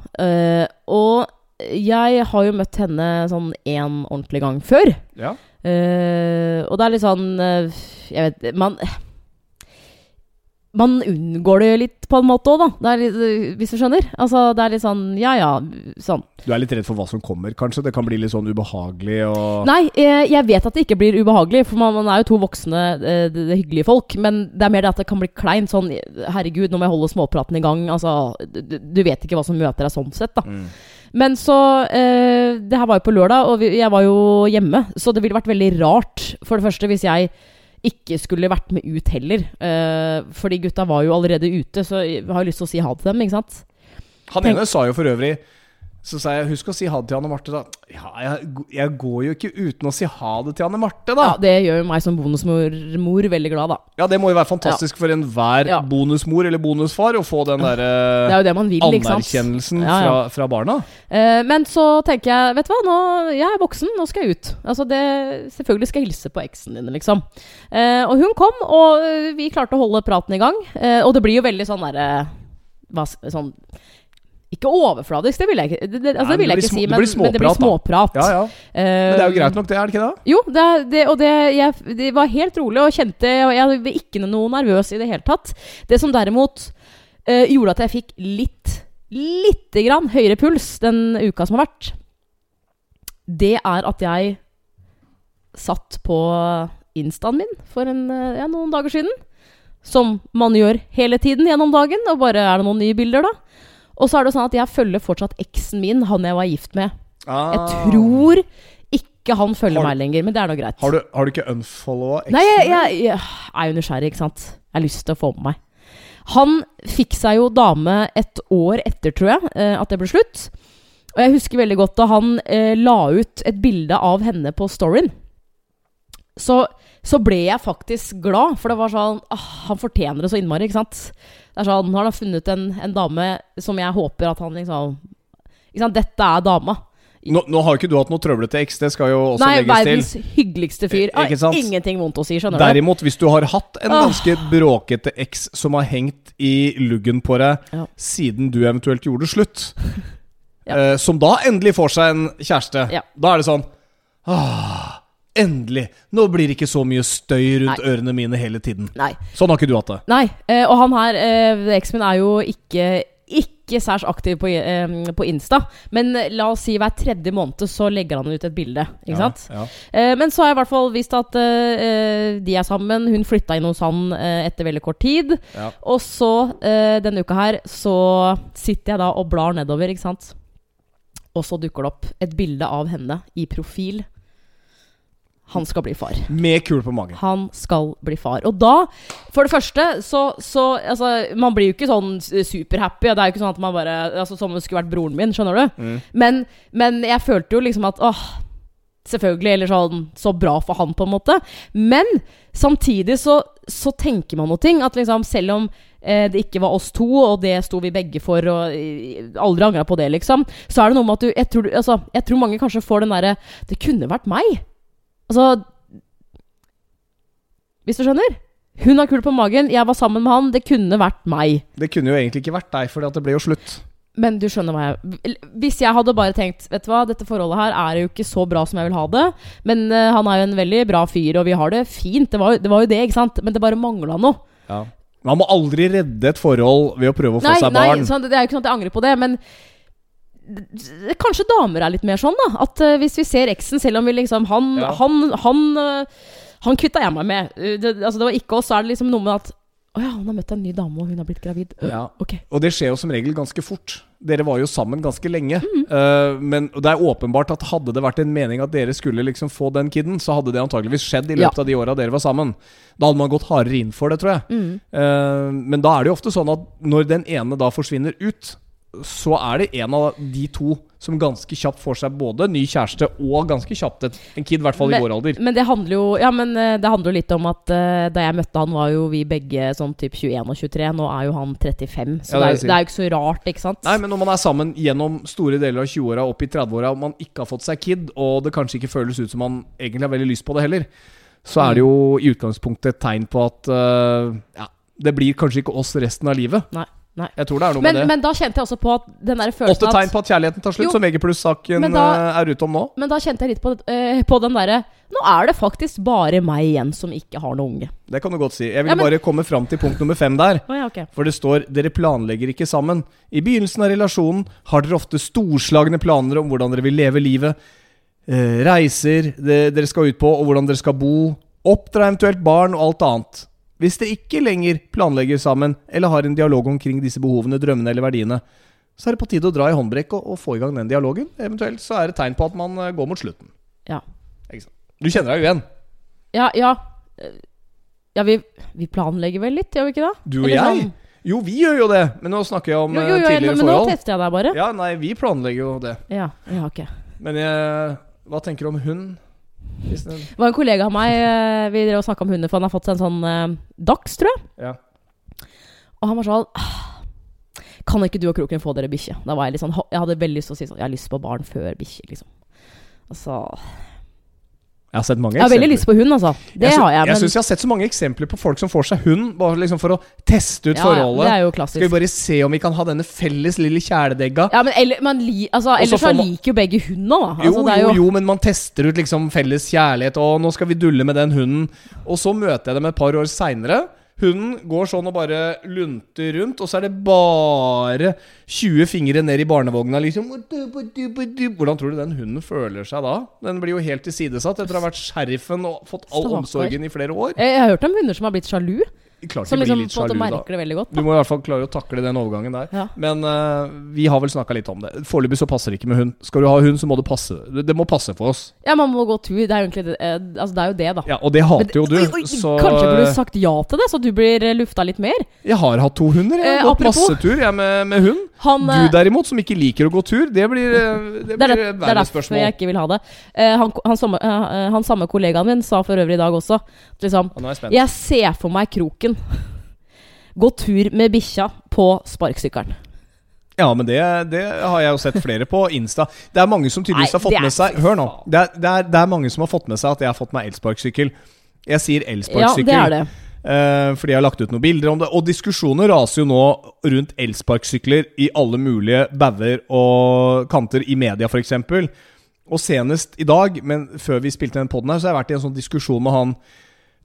Og jeg har jo møtt henne sånn én ordentlig gang før. ja. Uh, og det er litt sånn uh, Jeg vet Man Man unngår det litt på en måte òg, da. Det litt, hvis du skjønner? Altså, det er litt sånn Ja ja, sånn. Du er litt redd for hva som kommer, kanskje? Det kan bli litt sånn ubehagelig og Nei, eh, jeg vet at det ikke blir ubehagelig, for man, man er jo to voksne, det, det hyggelige folk. Men det er mer det at det kan bli kleint. Sånn herregud, nå må jeg holde småpraten i gang. Altså, du, du vet ikke hva som møter deg sånn sett, da. Mm. Men så eh, Det her var jo på lørdag, og vi, jeg var jo hjemme. Så det ville vært veldig rart, for det første, hvis jeg ikke skulle vært med ut heller. Eh, fordi gutta var jo allerede ute, så jeg har jo lyst til å si ha det til dem, ikke sant? Han Tenk- ene sa jo for øvrig Så sa jeg husk å si ha det til Anne Marte, da. Ja, jeg, jeg går jo ikke uten å si ha det til Anne Marte, da. Ja, Det gjør jo meg som bonusmor veldig glad, da. Ja, det må jo være fantastisk for enhver Ja. bonusmor eller bonusfar å få den derre er sant? anerkjennelsen Ja, ja. Fra, fra barna. Eh, men så tenker jeg, vet du hva, nå, jeg er voksen, nå skal jeg ut. Altså det, selvfølgelig skal jeg hilse på eksen din, liksom. Eh, og hun kom, og eh, vi klarte å holde praten i gang. Eh, og det blir jo veldig sånn derre s- Sånn Ikke overfladisk, det vil jeg ikke, det, det, altså, Nei, det vil jeg ikke si, men, det blir men det blir småprat, småprat. Ja, ja. Men det er jo greit nok, det, er det ikke det? Jo, det, det, og det, jeg, det var helt rolig og kjente Jeg var ikke noe nervøs i det hele tatt. Det som derimot uh, gjorde at jeg fikk litt, lite grann høyere puls den uka som har vært, det er at jeg satt på instaen min for en, eh, ja, noen dager siden. som man gjør hele tiden gjennom dagen. Og bare er det noen nye bilder, da. Og så er det sånn at jeg følger fortsatt eksen min, han jeg var gift med. Jeg tror ikke han følger Ah. Har- meg lenger, men det er nå greit. Har du, har du ikke unfollowa eksen? Nei, jeg, jeg, jeg er jo nysgjerrig, ikke sant. Jeg har lyst til å få med meg. Han fikk seg jo dame et år etter, tror jeg, eh, at det ble slutt. Og jeg husker veldig godt da han eh, la ut et bilde av henne på storyen. Så, så ble jeg faktisk glad, for det var sånn ah, Han fortjener det så innmari, ikke sant. Det er sånn, Han har funnet en, en dame som jeg håper at han liksom ikke sant, Dette er dama. Nå, nå har ikke du hatt noe trøblete eks, det skal jo også Nei, legges til. verdens hyggeligste fyr. Ah, ingenting vondt å si, skjønner du. Derimot, hvis du har hatt en ganske ganske bråkete eks som har hengt i luggen på deg Ja. siden du eventuelt gjorde slutt, Ja. eh, som da endelig får seg en kjæreste, Ja. da er det sånn ah, Endelig! Nå blir det ikke så mye støy rundt Nei. ørene mine hele tiden. Nei. Sånn har ikke du hatt det. Nei, eh, og han her, eh, min, er jo ikke ikke særs aktiv på, eh, på Insta, men la oss si hver tredje måned så legger han ut et bilde. Ikke sant? Ja, ja. Eh, men så har jeg i hvert fall visst at eh, de er sammen. Hun flytta inn hos han eh, etter veldig kort tid. Ja. Og så, eh, denne uka her, så sitter jeg da og blar nedover, ikke sant. Og så dukker det opp et bilde av henne i profil. Han skal bli far. Med kul på magen. Han skal bli far. Og da, for det første, så, så Altså, man blir jo ikke sånn superhappy. Det er jo ikke sånn at man bare Altså, Som om det skulle vært broren min, skjønner du? Mm. Men, men jeg følte jo liksom at åh, Selvfølgelig, eller sånn Så bra for han, på en måte. Men samtidig så, så tenker man noe ting. At liksom, selv om eh, det ikke var oss to, og det sto vi begge for, og aldri angra på det, liksom, så er det noe med at du Jeg tror, altså, jeg tror mange kanskje får den derre Det kunne vært meg. Altså Hvis du skjønner? Hun har kul på magen, jeg var sammen med han, det kunne vært meg. Det kunne jo egentlig ikke vært deg, for det ble jo slutt. Men du skjønner hva jeg Hvis jeg hadde bare tenkt Vet du hva, dette forholdet her er jo ikke så bra som jeg vil ha det, men uh, han er jo en veldig bra fyr, og vi har det fint. Det var, det var jo det, ikke sant? Men det bare mangla noe. Ja. Man må aldri redde et forhold ved å prøve å få Nei, seg nei barn. sånn, det er jo ikke sånn at jeg angrer på det, men Kanskje damer er litt mer sånn, da. At uh, hvis vi ser eksen, selv om vi liksom Han, Ja. han, han, uh, han kvitta jeg meg med. Uh, Det, altså, det var ikke oss, så er det liksom noe med at Å ja, han har møtt en ny dame, og hun har blitt gravid. Ja. Ok. Og det skjer jo som regel ganske fort. Dere var jo sammen ganske lenge. Mm. Uh, men det er åpenbart at hadde det vært en mening at dere skulle liksom få den kiden, så hadde det antageligvis skjedd i løpet Ja. av de åra dere var sammen. Da hadde man gått hardere inn for det, tror jeg. Mm. Eh, men da er det jo ofte sånn at når den ene da forsvinner ut, så er det en av de to som ganske kjapt får seg både ny kjæreste og ganske kjapt et, en kid, i hvert fall i vår alder. Men det handler jo Ja, men eh, det handler jo litt om at uh, da jeg møtte han, var jo vi begge sånn typ 21 og 23. Nå er jo han 35, så Ja, det er, det er jo ikke så rart, ikke sant? Nei, men når man er sammen gjennom store deler av 20-åra opp i 30-åra, og man ikke har fått seg kid, og det kanskje ikke føles ut som man egentlig har veldig lyst på det heller, så er det jo i utgangspunktet et tegn på at uh, ja, det blir kanskje ikke oss resten av livet. Nei, nei. Jeg tror det er noe Men, med det. men da kjente jeg også på at den der Åtte tegn på at kjærligheten tar slutt, Jo. som VG pluss-saken Men da- øh, er ute om nå. Men da kjente jeg litt på, uh, på den derre Nå er det faktisk bare meg igjen som ikke har noe unge. Det kan du godt si. Jeg vil Ja, men- bare komme fram til punkt nummer fem der. Oh, ja, okay. For det står 'dere planlegger ikke sammen'. I begynnelsen av relasjonen har dere ofte storslagne planer om hvordan dere vil leve livet. Uh, reiser det, dere skal ut på, og hvordan dere skal bo. Oppdra eventuelt barn og alt annet. Hvis dere ikke lenger planlegger sammen, eller har en dialog omkring disse behovene, drømmene eller verdiene, så er det på tide å dra i håndbrekk og, og få i gang den dialogen. Eventuelt så er det tegn på at man eh, går mot slutten. Ja. Du kjenner deg jo igjen. Ja, ja. Ja, vi, vi planlegger vel litt, gjør vi ikke det? Du og Eller jeg. sånn- Jo, vi gjør jo det, men nå snakker jeg om Jo, eh, jo, jo, tidligere men nå tester jeg deg bare. Ja, nei, vi planlegger jo det. Ja, ja, ok. Men jeg, hva tenker du om hund? Det var en kollega av meg eh, Vi drev og snakka om hunder, for han har fått seg en sånn eh, Dags, tror jeg. ja. Og han var sånn «Ah, Kan ikke du og Kroken få dere bikkje? Da var jeg litt sånn Jeg hadde veldig lyst til å si sånn Jeg har lyst på barn før bikkje, liksom. Altså Jeg har sett mange Jeg har veldig lyst på hund, altså. Det jeg har jeg. Jeg syns jeg har sett så mange eksempler på folk som får seg hund bare liksom for å teste ut ja, ja, forholdet. det er jo Skal vi bare se om vi kan ha denne felles lille kjæledegga? Ja, men eller, man li, altså, så ellers så man- liker jo begge hund nå, da. Jo, Altså, det er jo, jo, jo, men man tester ut liksom felles kjærlighet. Og nå skal vi dulle med den hunden. Og så møter jeg dem et par år seinere. Hunden går sånn og bare lunter rundt, og så er det bare 20 fingre ned i barnevogna. Liksom. Hvordan tror du den hunden føler seg da? Den blir jo helt tilsidesatt etter å ha vært sheriffen og fått all omsorgen i flere år. Jeg, har hørt om hunder som har blitt sjalu. Klart Som liksom på en da. merker det veldig godt. Du må i hvert fall klare å takle den overgangen der. Ja. Men uh, vi har vel snakka litt om det. Foreløpig så passer det ikke med hund. Skal du ha hund, så må det passe. Det, det må passe for oss. Ja, man må gå tur. Det er egentlig det, eh, altså, det, er jo det da. Ja, Og det hater jo du. Oi, oi, Så Kanskje burde du sagt ja til det, så du blir eh, lufta litt mer? jeg har hatt to hunder. Jeg har Eh, gått masse tur jeg med, med hund. Han, Du derimot, som ikke liker å gå tur, det blir, eh, spørsmål det, er, det, det er derfor jeg ikke vil ha det. Han, han, samme, han samme kollegaen min sa for øvrig i dag også liksom. Jeg ser for meg kroken. Gå tur med bikkja på sparkesykkelen. Ja, men det, det har jeg jo sett flere på Insta. Det er mange som tydeligvis Nei, har fått med seg Hør nå. Det er, det, er, det er mange som har fått med seg at jeg har fått meg elsparkesykkel. Jeg sier Ja, det er det. Uh, fordi jeg har lagt ut noen bilder om det. Og diskusjoner raser jo nå rundt elsparkesykler i alle mulige bauger og kanter i media, f.eks. Og senest i dag, men før vi spilte den poden her, så har jeg vært i en sånn diskusjon med han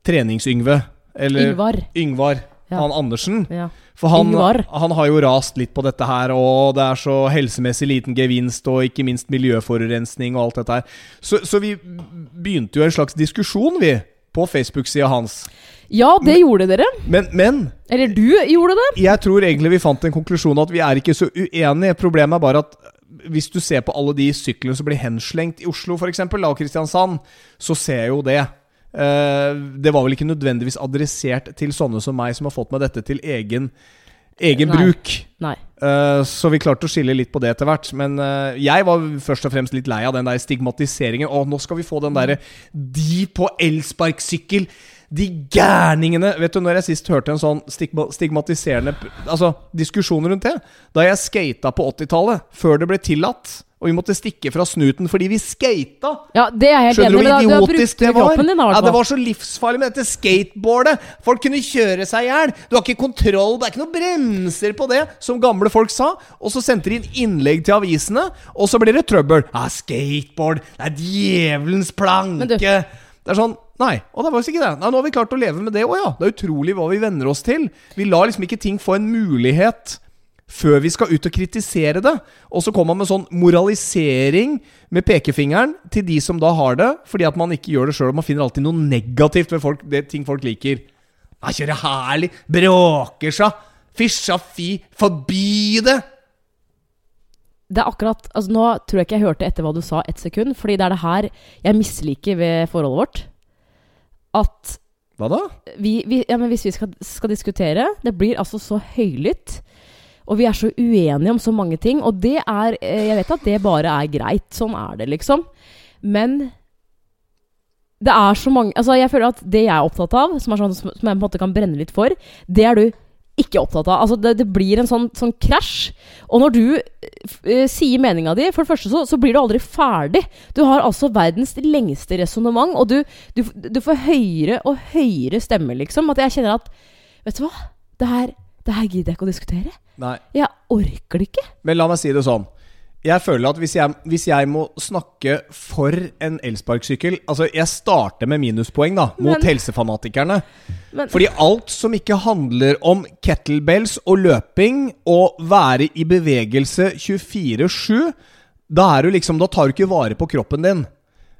Trenings-Yngve. Eller Yngvar. Yngvar. Ja. Han Andersen. Ja. For han, han har jo rast litt på dette her, og det er så helsemessig liten gevinst, og ikke minst miljøforurensning og alt dette her. Så, så vi begynte jo en slags diskusjon, vi, på Facebook-sida hans. ja, det gjorde dere. Men, men Eller du gjorde det. jeg tror egentlig vi fant en konklusjon at vi er ikke så uenige. Problemet er bare at hvis du ser på alle de syklene som blir henslengt i Oslo, f.eks., og Kristiansand, så ser jeg jo det. Eh, det var vel ikke nødvendigvis adressert til sånne som meg, som har fått meg dette til egen, egen Nei. bruk. Nei. Eh, så vi klarte å skille litt på det etter hvert. Men eh, jeg var først og fremst litt lei av den der stigmatiseringen. Å, nå skal vi få den derre De på elsparkesykkel! De gærningene! Vet du når jeg sist hørte en sånn stigmatiserende Altså, diskusjon rundt det? Da jeg skata på 80-tallet, før det ble tillatt, og vi måtte stikke fra snuten fordi vi skata! Ja, det er helt Skjønner enig Du hvor idiotisk det var? din, Ja, det var så livsfarlig med dette skateboardet. Folk kunne kjøre seg i hjel. Du har ikke kontroll, det er ikke noen bremser på det, som gamle folk sa. Og så sendte de inn innlegg til avisene, og så blir det trøbbel. Ja, skateboard, det er djevelens planke. Du- Det er sånn Nei, og det var visst ikke det. Nei, Nå har vi klart å leve med det òg, ja. Det er utrolig hva vi venner oss til. Vi lar liksom ikke ting få en mulighet før vi skal ut og kritisere det. Og så kommer man med sånn moralisering med pekefingeren til de som da har det, fordi at man ikke gjør det sjøl. Man finner alltid noe negativt ved folk, det, ting folk liker. Jeg kjører herlig, bråker seg, fisja fi, forbi det! Det er akkurat altså Nå tror jeg ikke jeg hørte etter hva du sa ett sekund, fordi det er det her jeg misliker ved forholdet vårt. At Hva da? vi, vi Ja, men hvis vi skal, skal diskutere Det blir altså så høylytt. Og vi er så uenige om så mange ting. Og det er eh, Jeg vet at det bare er greit. Sånn er det, liksom. Men det er så mange Altså, jeg føler at det jeg er opptatt av, som, sånn, som jeg på en måte kan brenne litt for, det er du ikke opptatt av. Altså, det, det blir en sånn, sånn krasj. Og når du eh, sier meninga di, for det første så, så blir du aldri ferdig. Du har altså verdens lengste resonnement, og du, du, du får høyere og høyere stemme, liksom. At jeg kjenner at Vet du hva? Det her, det her gidder jeg ikke å diskutere. Nei. Jeg orker det ikke. Men la meg si det sånn. Jeg føler at hvis jeg, hvis jeg må snakke for en elsparkesykkel Altså, jeg starter med minuspoeng, da, mot Men- helsefanatikerne. Men Fordi alt som ikke handler om kettlebells og løping og være i bevegelse 24-7, da er du liksom Da tar du ikke vare på kroppen din.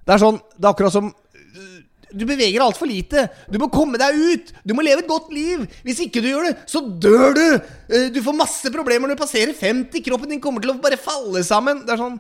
Det er sånn Det er akkurat som du beveger altfor lite. Du må komme deg ut. Du må leve et godt liv. Hvis ikke du gjør det, så dør du. Eh, Du får masse problemer når du passerer 50. Kroppen din kommer til å bare falle sammen. Det er sånn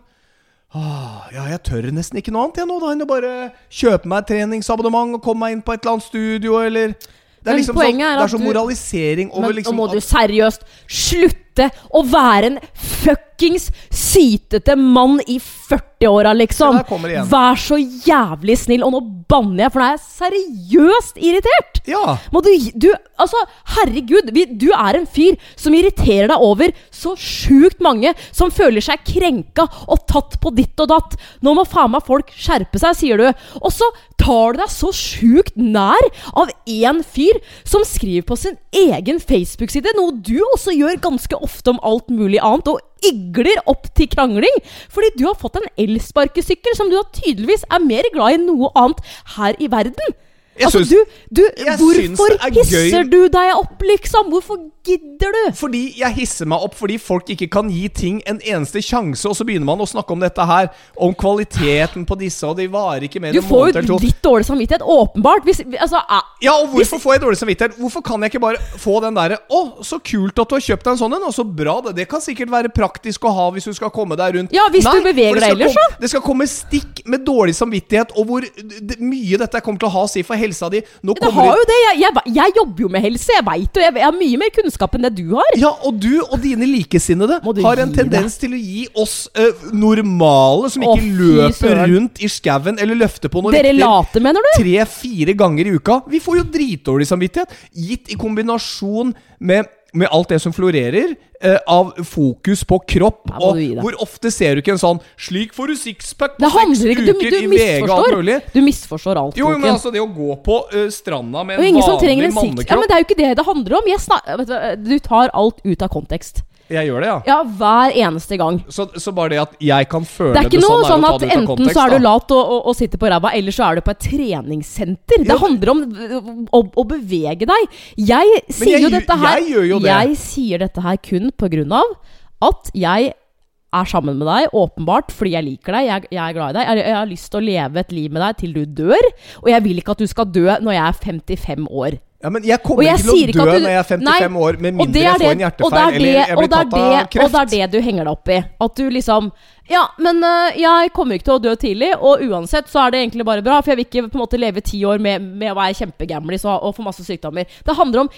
Åh, ja, jeg tør nesten ikke noe annet jeg nå, da enn å bare kjøpe meg et treningsabonnement og komme meg inn på et eller annet studio, eller Det er Men liksom sånn, er det er sånn moralisering over Men liksom nå må du seriøst slutte å være en fuckings sytete mann i 40-åra, liksom. Vær så jævlig snill. Og nå banner jeg, for nå er jeg seriøst irritert. Ja. Må du, du Altså, herregud, vi, du er en fyr som irriterer deg over så sjukt mange som føler seg krenka og tatt på ditt og datt. Nå må faen meg folk skjerpe seg, sier du. Og så tar du deg så sjukt nær av én fyr som skriver på sin egen Facebook-side, noe du også gjør ganske ofte om alt mulig annet, og igler opp til krangling. Fordi du har fått en elsparkesykkel som du tydeligvis er mer glad i enn noe annet her i verden. Jeg altså, syns- du, du Hvorfor det er gøy- hisser du deg opp, liksom? Hvorfor gidder du? Fordi jeg hisser meg opp fordi folk ikke kan gi ting en eneste sjanse, og så begynner man å snakke om dette her, om kvaliteten på disse, og de varer ikke mer Du enn en får måned eller jo to. litt dårlig samvittighet, åpenbart. Hvis, altså, ah, Ja, og hvorfor får jeg dårlig samvittighet? Hvorfor kan jeg ikke bare få den derre Å, så kult at du har kjøpt deg en sånn en, og så bra det. Det kan sikkert være praktisk å ha hvis du skal komme deg rundt. Ja, hvis du beveger deg ellers, komme- Det skal komme stikk med dårlig samvittighet, og hvor mye dette kommer til å ha å si for helsa di. Nå det har det- jo det. Jeg, jeg, jeg jobber jo med helse, jeg veit det. Jeg, jeg har mye mer kunnskap enn det du har. Ja, og du og dine likesinnede har en tendens tendens til å gi oss uh, normale, som ikke oh, løper rundt i skauen eller løfter på noe Dere later, late, mener du? tre-fire ganger i uka. Vi får jo dritdårlig samvittighet, gitt i kombinasjon med med alt det som florerer eh, av fokus på kropp. Ja, og hvor ofte ser du ikke en sånn 'Slik får du sixpack på seks uker' Du, du i VG' og alt mulig. Du misforstår alt, Jo, men altså, det å gå på uh, stranda med en vanlig mannekropp. Ja, men det er jo ikke det det handler om. Du, du tar alt ut av kontekst. Jeg gjør det, ja. Ja, hver eneste gang. Så, så bare det at jeg kan føle Det er ikke noe sånn, sånn at det enten kontekst, så er du lat og, og, og sitter på ræva, eller så er du på et treningssenter. Det Ja, handler om å, å bevege deg. Jeg sier jeg jo dette her jeg gjør jo det. Jeg sier dette her kun på grunn av at jeg er sammen med deg, åpenbart, fordi jeg liker deg. Jeg, jeg er glad i deg. Jeg, jeg har lyst til å leve et liv med deg til du dør. Og jeg vil ikke at du skal dø når jeg er 55 år. Ja, men jeg kommer ikke til å dø du- når jeg er 55 Nei, år, med mindre jeg får en hjertefeil og det er eller jeg blir det tatt av kreft. Og det er det du henger deg opp i. At du liksom Ja, men øh, jeg kommer ikke til å dø tidlig, og uansett så er det egentlig bare bra, for jeg vil ikke på en måte leve ti år med, med å være kjempegamlis og, og få masse sykdommer. Det handler om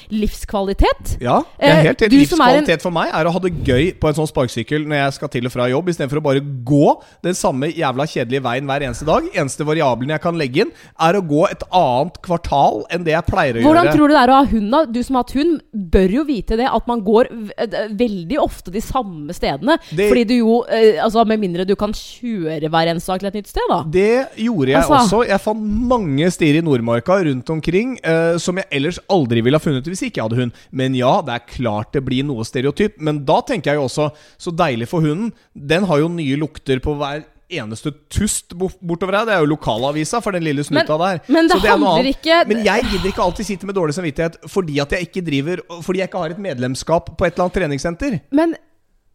livskvalitet. Ja, jeg er Eh, helt enig. Livskvalitet en- for meg er å ha det gøy på en sånn sparkesykkel når jeg skal til og fra jobb, istedenfor å bare gå den samme jævla kjedelige veien hver eneste dag. Eneste variabelen jeg kan legge inn, er å gå et annet kvartal enn det jeg pleier å Hvordan gjøre. tror du det er å ha hund, da? Du som har hatt hund, bør jo vite det at man går eh, veldig ofte de samme stedene. Det- Fordi du jo eh, Altså, med mindre du kan kjøre hver eneste dag til et nytt sted, da. Det gjorde jeg Altså- også. Jeg fant mange stier i Nordmarka rundt omkring eh, som jeg ellers aldri ville ha funnet hvis ikke jeg hadde hund. Men ja, det er klart det blir noe stereotyp. Men da tenker jeg jo også, så deilig for hunden. Den har jo nye lukter på hver eneste tust bortover her. Det er jo lokalavisa for den lille snuta der. men det noe handler ikke- Men jeg gidder ikke alltid sitte med dårlig samvittighet fordi at jeg ikke driver Fordi jeg ikke har et medlemskap på et eller annet treningssenter. Men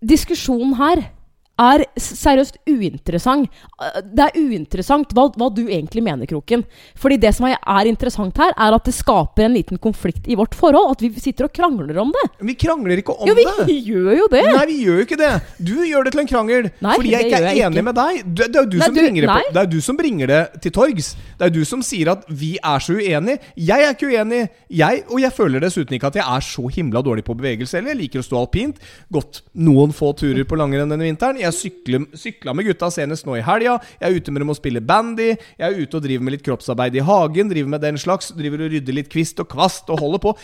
diskusjonen her er seriøst uinteressant. Eh, Det er uinteressant hva, hva du egentlig mener, Kroken. Fordi det som er, er interessant her, er at det skaper en liten konflikt i vårt forhold. At vi sitter og krangler om det. Vi krangler ikke om Jo, vi det. gjør jo det! Nei, vi gjør jo ikke det. Du gjør det til en krangel Nei, fordi jeg ikke er jeg enig ikke. med deg. Det, det er du Nei, som du- bringer det på, Det er du som bringer det til torgs. Det er du som sier at vi er så uenige. Jeg er ikke uenig. Jeg, og jeg føler dessuten ikke at jeg er så himla dårlig på bevegelse heller. Jeg liker å stå alpint. Gått noen få turer på langrenn denne vinteren. Jeg sykler, sykla med gutta senest nå i helga. Jeg er ute med dem og spiller bandy. Jeg er ute og driver med litt kroppsarbeid i hagen. Driver med den slags. Driver og rydder litt kvist og kvast og holder på.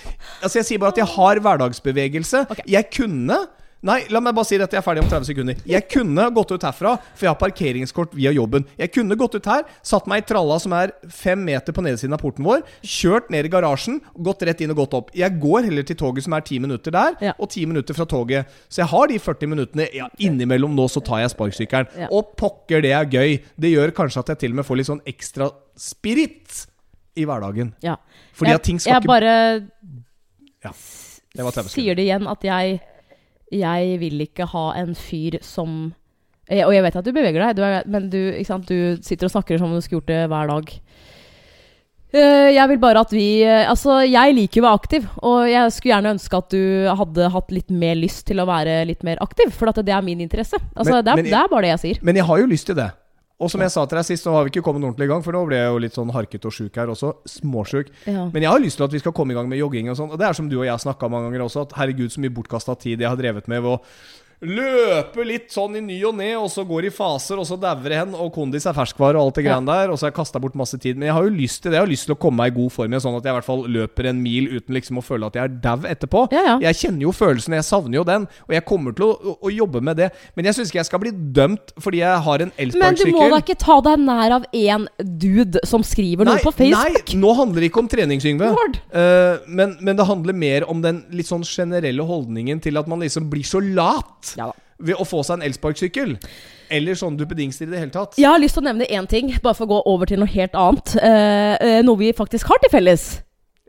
Altså Jeg sier bare at jeg har hverdagsbevegelse. Jeg kunne Nei, la meg bare si dette. Jeg er ferdig om 30 sekunder. Jeg kunne gått ut herfra, for jeg har parkeringskort via jobben. Jeg kunne gått ut her, satt meg i tralla som er fem meter på nedsiden av porten vår, kjørt ned i garasjen, gått rett inn og gått opp. Jeg går heller til toget som er ti minutter der, Ja. og ti minutter fra toget. Så jeg har de 40 minuttene. Ja, innimellom nå så tar jeg sparkesykkelen. Ja. Og pokker, det er gøy. Det gjør kanskje at jeg til og med får litt sånn ekstra spirit i hverdagen. Ja. Fordi jeg, at ting skal jeg ikke bare Det var 30 sekunder. sier det igjen at jeg Jeg vil ikke ha en fyr som eh, Og jeg vet at du beveger deg, du er, men du, du sitter og snakker som om du skulle gjort det hver dag. Eh, Jeg vil bare at vi eh, Altså, jeg liker jo å være aktiv, og jeg skulle gjerne ønske at du hadde hatt litt mer lyst til å være litt mer aktiv, for det er min interesse. Altså, Men- det, er, men jeg- det er bare det jeg sier. Men jeg har jo lyst til det. Og som jeg sa til deg sist, nå har vi ikke kommet ordentlig i gang, for nå ble jeg jo litt sånn harket og sjuk her også. Småsjuk. Ja. Men jeg har lyst til at vi skal komme i gang med jogging og sånn. Og det er som du og jeg har snakka mange ganger også, at herregud, så mye bortkasta tid jeg har drevet med ved å løpe litt sånn i ny og ne, og så går i faser, og så dauer hen, og kondis er ferskvare og alt det greiene der, og så har jeg kasta bort masse tid. Men jeg har jo lyst til det. Jeg har lyst til å komme meg i god form igjen, sånn at jeg i hvert fall løper en mil uten liksom å føle at jeg er dau etterpå. Ja, ja. Jeg kjenner jo følelsen, jeg savner jo den, og jeg kommer til å, å, å jobbe med det. Men jeg syns ikke jeg skal bli dømt fordi jeg har en Men du må da ikke ta deg nær av én dude som skriver noe på Facebook? Nei, nå handler det ikke om trening, Yngve. Lord. Eh, men, men det handler mer om den litt sånn generelle holdningen til at man liksom blir så lat Ja da. ved å få seg en elsparkesykkel. Eller sånn duppedingser i det hele tatt. Jeg har lyst til å nevne én ting, bare for å gå over til noe helt annet. Eh, eh, noe vi faktisk har til felles.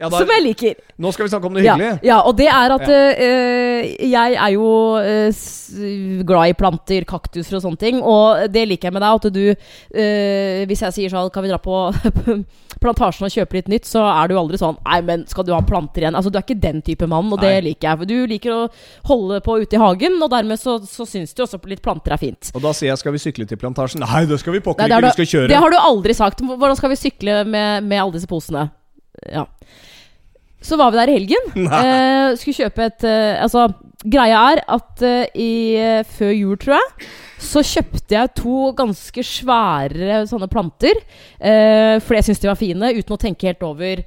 Ja, der, som jeg liker. nå skal vi snakke om noe Ja, hyggelig. ja, og det er at Ja. eh, jeg er jo s- glad i planter, kaktuser og sånne ting. Og det liker jeg med deg, at du eh, Hvis jeg sier sånn Kan vi dra på plantasjen og kjøpe litt nytt, så er du aldri sånn Nei, men skal du ha planter igjen? Altså, du er ikke den type mann, og det liker jeg. For du liker å holde på ute i hagen, og dermed så, så syns du også litt planter er fint. Og da sier jeg skal vi sykle til plantasjen? Nei, det skal vi pokker det, ikke, vi skal kjøre. det har du aldri sagt. Hvordan skal vi sykle med, med alle disse posene? Ja. Så var vi der i helgen. Eh, skulle kjøpe et eh, Altså, greia er at eh, i, eh, før jul, tror jeg, så kjøpte jeg to ganske svære sånne planter. Eh, fordi jeg syntes de var fine, uten å tenke helt over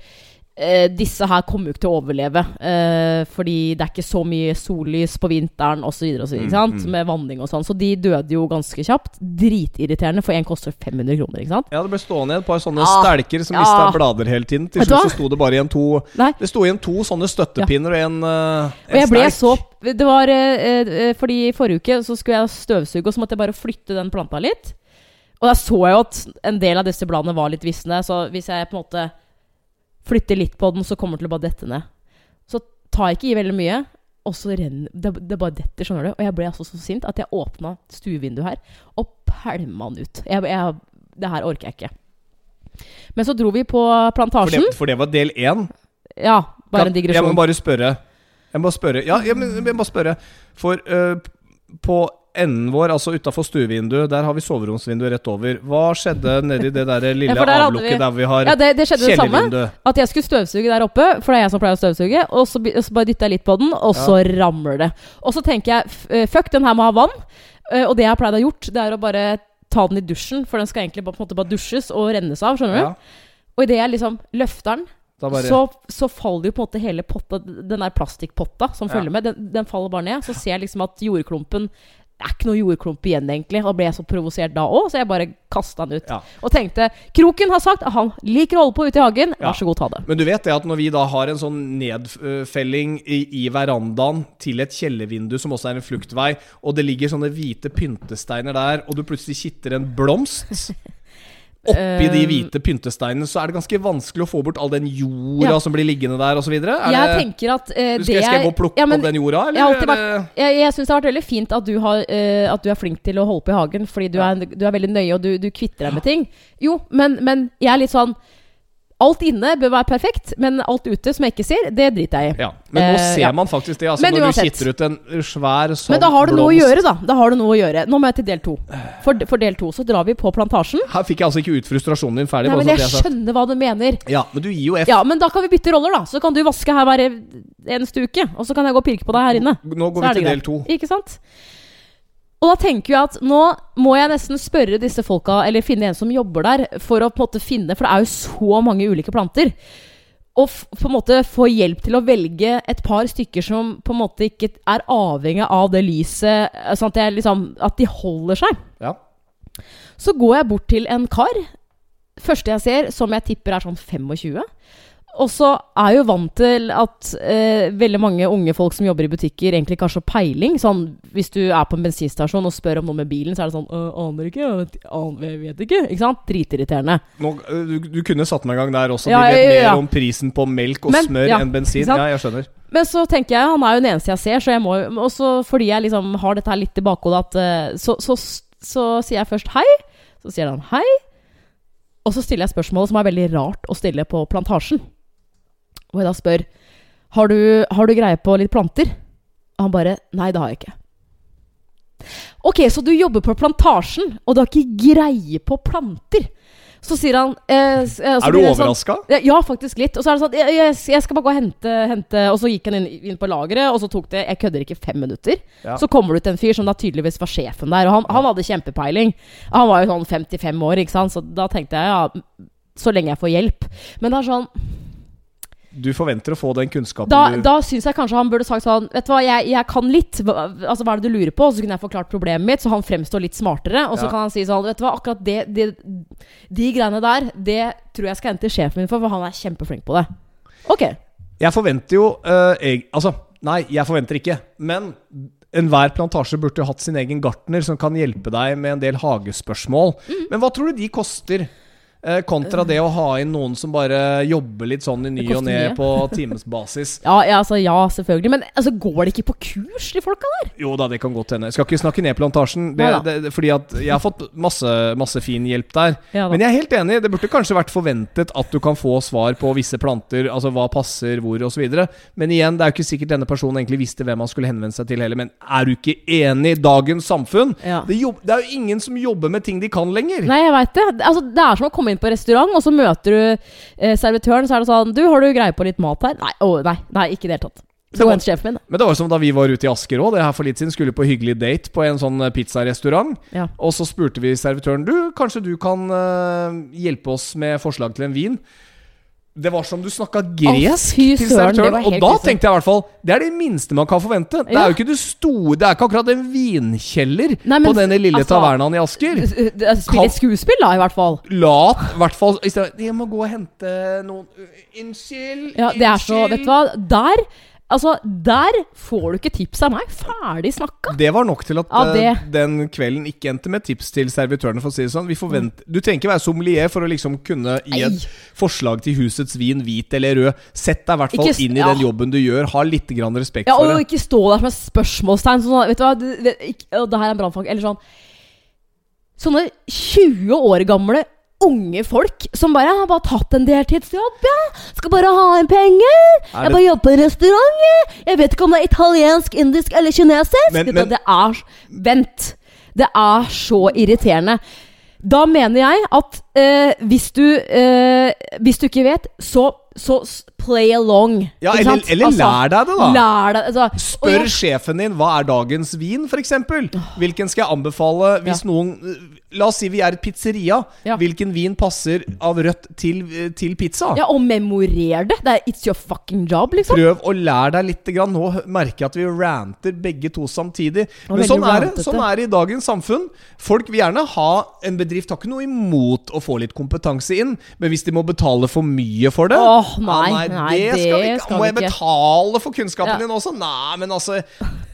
eh, disse her kommer jo ikke til å overleve. Eh, fordi det er ikke så mye sollys på vinteren osv. Mm, mm. med vanning og sånn. Så de døde jo ganske kjapt. Dritirriterende, for én koster 500 kroner. ikke sant? Ja, det ble stående et par sånne ah, stelker som Ja. mista blader hele tiden. Til slutt så sto det bare igjen to Nei. Det sto igjen to sånne støttepinner og en, uh, Og jeg ble så Det var eh, fordi forrige uke så skulle jeg støvsuge, og så måtte jeg bare flytte den planta litt. Og da så jeg jo at en del av disse bladene var litt visne, så hvis jeg på en måte flytter litt på den, så kommer den til å bare dette ned. Så tar jeg ikke i veldig mye, og så renner det, det bare detter, skjønner du. Og jeg ble altså så sint at jeg åpna stuevinduet her og pælma den ut. Jeg, jeg, det her orker jeg ikke. Men så dro vi på for plantasjen. det, for det var del én. Ja, bare en digresjon. Jeg må bare spørre. Jeg må spørre Ja, jeg, må- jeg må spørre. For uh, på enden vår, altså utafor stuevinduet, der har vi soveromsvinduet rett over. Hva skjedde nedi det der lille Ja, der avlukket vi- der vi har Ja, det, det skjedde det samme. At jeg skulle støvsuge der oppe, for det er jeg som pleier å støvsuge. Og så, så bare dytter jeg litt på den, og så ramler det. Og så tenker jeg eh, fuck, den her må ha vann. Eh, Og det jeg har pleid å ha gjort, det er å bare ta den i dusjen. For den skal egentlig bare, på en måte bare dusjes og rennes av. skjønner du? Ja, Og idet jeg liksom løfter den, bare så, så faller jo på en måte hele potta, den der plastikkpotta som Ja. følger med, den, den faller bare ned. Så ser jeg liksom at jordklumpen det er ikke noe jordklump igjen, egentlig. Og ble jeg så provosert da òg, så jeg bare kasta den ut. Ja. Og tenkte Kroken har sagt at han liker å holde på ute i hagen. Ja. Vær så god, ta det. Men du vet det at når vi da har en sånn nedfelling i, i verandaen til et kjellervindu som også er en fluktvei, og det ligger sånne hvite pyntesteiner der, og du plutselig kitter en blomst Oppi de Eh, hvite pyntesteinene så er det ganske vanskelig å få bort all den jorda Ja. som blir liggende der, osv. Jeg tenker at eh, skal, det skal jeg gå og plukke ja, men opp den jorda, eller? jeg det- Jeg, jeg syns det har vært veldig fint at du, har, uh, at du er flink til å holde på i hagen, fordi du, Ja. er, du er veldig nøye, og du, du kvitter deg med ting. Jo, men, men jeg er litt sånn Alt inne bør være perfekt, men alt ute som jeg ikke ser, det driter jeg i. ja. Men nå Eh, ser ja. man faktisk det, altså, Men når uansett. du kitter ut en svær sånn Men da har du noe å gjøre, da. Da har du noe å gjøre. Nå må jeg til del to. For, for del to så drar vi på plantasjen. Her fikk jeg altså ikke ut frustrasjonen din ferdig. Nei, men jeg jeg skjønner hva du mener. Ja, men du gir jo F. Ja, men da kan vi bytte roller, da. Så kan du vaske her hver eneste uke. Og så kan jeg gå og pirke på deg her inne. Nå går vi til del to. Ikke sant? Og da tenker jeg at nå må jeg nesten spørre disse folka, eller finne en som jobber der, for å på en måte finne For det er jo så mange ulike planter. Og på en måte få hjelp til å velge et par stykker som på en måte ikke er avhengig av det lyset, sånn at, liksom, at de holder seg. Ja. Så går jeg bort til en kar. Første jeg ser, som jeg tipper er sånn 25. Og så er jeg jo vant til at eh, veldig mange unge folk som jobber i butikker, egentlig ikke har så peiling. Sånn, hvis du er på en bensinstasjon og spør om noe med bilen, så er det sånn «Øh, Aner ikke, jeg vet, ikke. Ikke sant? Dritirriterende. Nå, øh, du, du kunne satt meg i gang der også. Ja, de vet ja, ja, mer om prisen på melk og Men, smør ja, enn bensin. Ja, jeg skjønner. Men så tenker jeg, han er jo den eneste jeg ser, så jeg må også fordi jeg liksom har dette her litt i bakhodet, at så, så, så, så sier jeg først hei. Så sier han hei. Og så stiller jeg spørsmålet som er veldig rart å stille på plantasjen. Og jeg da spør har du, har du greie på litt planter. Og han bare Nei, det har jeg ikke. Ok, så du jobber på plantasjen, og du har ikke greie på planter. Så sier han eh, eh, så Er du overraska? sånn- ja, ja, faktisk litt. Og så er det sånn jeg, jeg, jeg skal bare gå og hente, hente Og så gikk han inn, inn på lageret, og så tok det Jeg kødder ikke fem minutter. Ja. Så kommer det ut en fyr som da tydeligvis var sjefen der. Og han, han hadde kjempepeiling. Han var jo sånn 55 år, ikke sant. Så da tenkte jeg ja, så lenge jeg får hjelp. Men det er sånn Du forventer å få den kunnskapen Da, du da syns jeg kanskje han burde sagt sånn Vet du hva, jeg, jeg kan litt. Hva, altså, hva er det du lurer på? Så kunne jeg forklart problemet mitt, så han fremstår litt smartere. Og så Ja. kan han si sånn Vet du hva, akkurat det, det De greiene der, det tror jeg skal hente sjefen min for, for han er kjempeflink på det. Ok. Jeg forventer jo uh, jeg, Altså, nei, jeg forventer ikke. Men enhver plantasje burde jo hatt sin egen gartner som kan hjelpe deg med en del hagespørsmål. Mm. Men hva tror du de koster? Eh, kontra det å ha inn noen som bare jobber litt sånn i ny og ne på timesbasis. Ja, ja, altså, ja, selvfølgelig. Men altså, går det ikke på kurs, de folka der? Jo da, det kan godt hende. Skal ikke snakke ned plantasjen. Det, det, det, fordi at jeg har fått masse, masse fin hjelp der. Ja. Men jeg er helt enig. Det burde kanskje vært forventet at du kan få svar på visse planter. Altså hva passer hvor, osv. Men igjen, det er jo ikke sikkert denne personen egentlig visste hvem han skulle henvende seg til heller. Men er du ikke enig i dagens samfunn? Ja. Det, jobb, det er jo ingen som jobber med ting de kan lenger. Nei, jeg veit det. Altså, det er som å komme inn på restaurant, og så møter du eh, servitøren, så er det sånn Du, har du greie på litt mat her? Nei, oh, nei, nei ikke i det hele tatt. Det var- min. Men det var jo som da vi var ute i Asker òg, det her for litt siden. Skulle på hyggelig date på en sånn eh, pizzarestaurant. Ja. Og så spurte vi servitøren Du, kanskje du kan uh, hjelpe oss med forslag til en vin? Det var som du snakka gresk oh, til servitøren. Og da tenkte jeg i hvert fall Det er det minste man kan forvente. Det er jo ikke det store Det er ikke akkurat en vinkjeller Nei, men på denne lille altså- tavernaen i Asker. Spille et skuespill, da, i hvert fall. La i hvert fall Jeg må gå og hente noen Unnskyld. Ja, det er så Vet du hva? Der Altså, der får du ikke tips av meg. Ferdig snakka. Det var nok til at Ja, det- eh, den kvelden ikke endte med tips til servitørene. For å si det sånn Vi forvent, Du trenger ikke være sommelier for å liksom kunne gi et forslag til husets vin, hvit eller rød. Sett deg i hvert fall inn i ja. den jobben du gjør. Ha litt grann respekt Ja, for og ikke stå der som et spørsmålstegn. Sånn, vet du hva, ikke, og det her er en brannfakkel. Eller sånn Sånne 20 år gamle unge folk som bare har bare tatt en deltidsjobb, ja. Skal bare ha en penger. Er Jeg bare jobber på en restaurant, jeg. Jeg vet ikke om det er italiensk, indisk eller kinesisk. Men- men- det er Vent. Det er så irriterende. Da mener jeg at eh, hvis du eh, Hvis du ikke vet, så, så play along. Ja, eller, eller Altså, lær deg det, da. Lær deg altså, Spør jeg- sjefen din hva er dagens vin, f.eks. Hvilken skal jeg anbefale hvis noen La oss si vi er et pizzeria. Ja. Hvilken vin passer av rødt til, til pizza? Ja, og memorer det. Det er It's your fucking job, liksom. Prøv å lære deg litt. Grann. Nå merker jeg at vi ranter begge to samtidig. Og Men sånn er det sånn er det i dagens samfunn. Folk vil gjerne ha En bedrift har ikke noe imot å få litt kompetanse inn, men hvis de må betale for mye for det Åh, nei, ja, nei, det det skal vi ikke. skal Må jeg ikke. betale for kunnskapen Ja. din også? Nei, men altså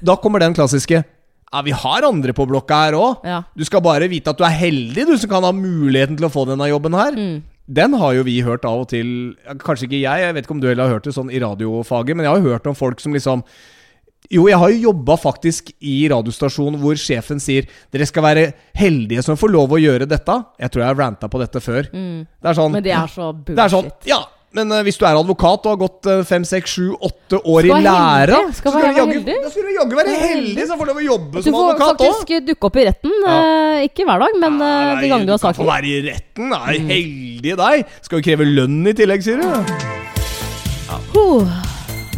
Da kommer den klassiske. Ja, vi har andre på blokka her òg. Ja. Du skal bare vite at du er heldig, du som kan ha muligheten til å få denne jobben her. Mm. Den har jo vi hørt av og til Kanskje ikke jeg, jeg vet ikke om du heller har hørt det sånn i radiofaget, men jeg har jo hørt om folk som liksom jo, jeg har jo jobba faktisk i radiostasjon hvor sjefen sier dere skal være heldige som får lov å gjøre dette. Jeg tror jeg har ranta på dette før. Det er sånn Mm. Men det er så bullshit. det er sånn, ja men eh, hvis du er advokat og har gått eh, fem, seks, sju, åtte år i lære læra. Skal du jaggu- du være heldig så får du lov å jobbe Du som får advokat òg. faktisk dukke opp i retten. eh, ikke hver dag, men eh, de gangene du har kan få være i retten. Nei, heldige deg. Skal jo kreve lønn i tillegg, sier du. Huh.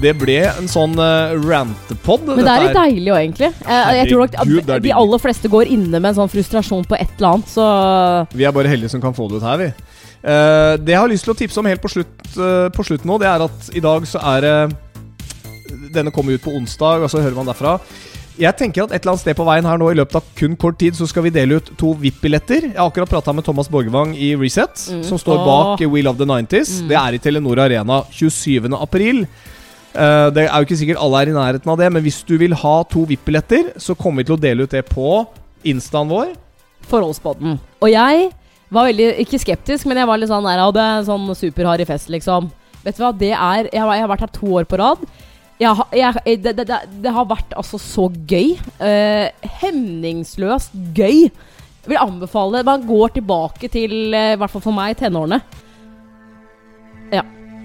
Det ble en sånn uh, rantepod. Men det er litt deilig òg, egentlig. Eh, jeg tror nok Gud, de aller fleste går inne med en sånn frustrasjon på et eller annet, så Vi er bare heldige som kan få det ut her, vi. Eh, det jeg har lyst til å tipse om helt på slutt, eh, på slutt nå, det er at i dag så er det Denne kommer ut på onsdag, og så hører man derfra. Jeg tenker at et eller annet sted på veien her nå i løpet av kun kort tid så skal vi dele ut to VIP-billetter. Jeg har akkurat prata med Thomas Borgevang i Reset, Mm. som står bak We Love the 90s. Det er i Telenor Arena 27. april. Eh, det er jo ikke sikkert alle er i nærheten av det, men hvis du vil ha to VIP-billetter, så kommer vi til å dele ut det på instaen vår. Forholdspodden. Og jeg var veldig Ikke skeptisk, men jeg var litt sånn der, hadde er sånn superharry fest, liksom. Vet du hva, det er Jeg har, vært her to år på rad. Jeg, jeg, det, det, det, har vært altså så gøy. Eh, hemningsløst gøy. Jeg vil anbefale Man går tilbake til, eh, i hvert fall for meg, tenårene.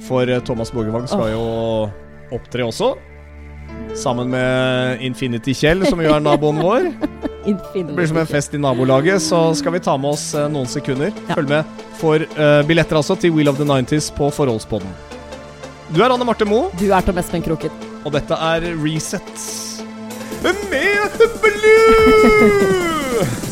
For eh, Thomas Borgevang skal jo opptre også. Sammen med Infinity Kjell, som jo er naboen vår. Det blir som en fest i nabolaget, så skal vi ta med oss eh, noen sekunder. Ja. Følg med for uh, billetter altså til Wheel of the 90s på Forholdspodden. Du er Anne Marte Moe, Du er Tom Espen Kroken. og dette er Reset. Med the Blue!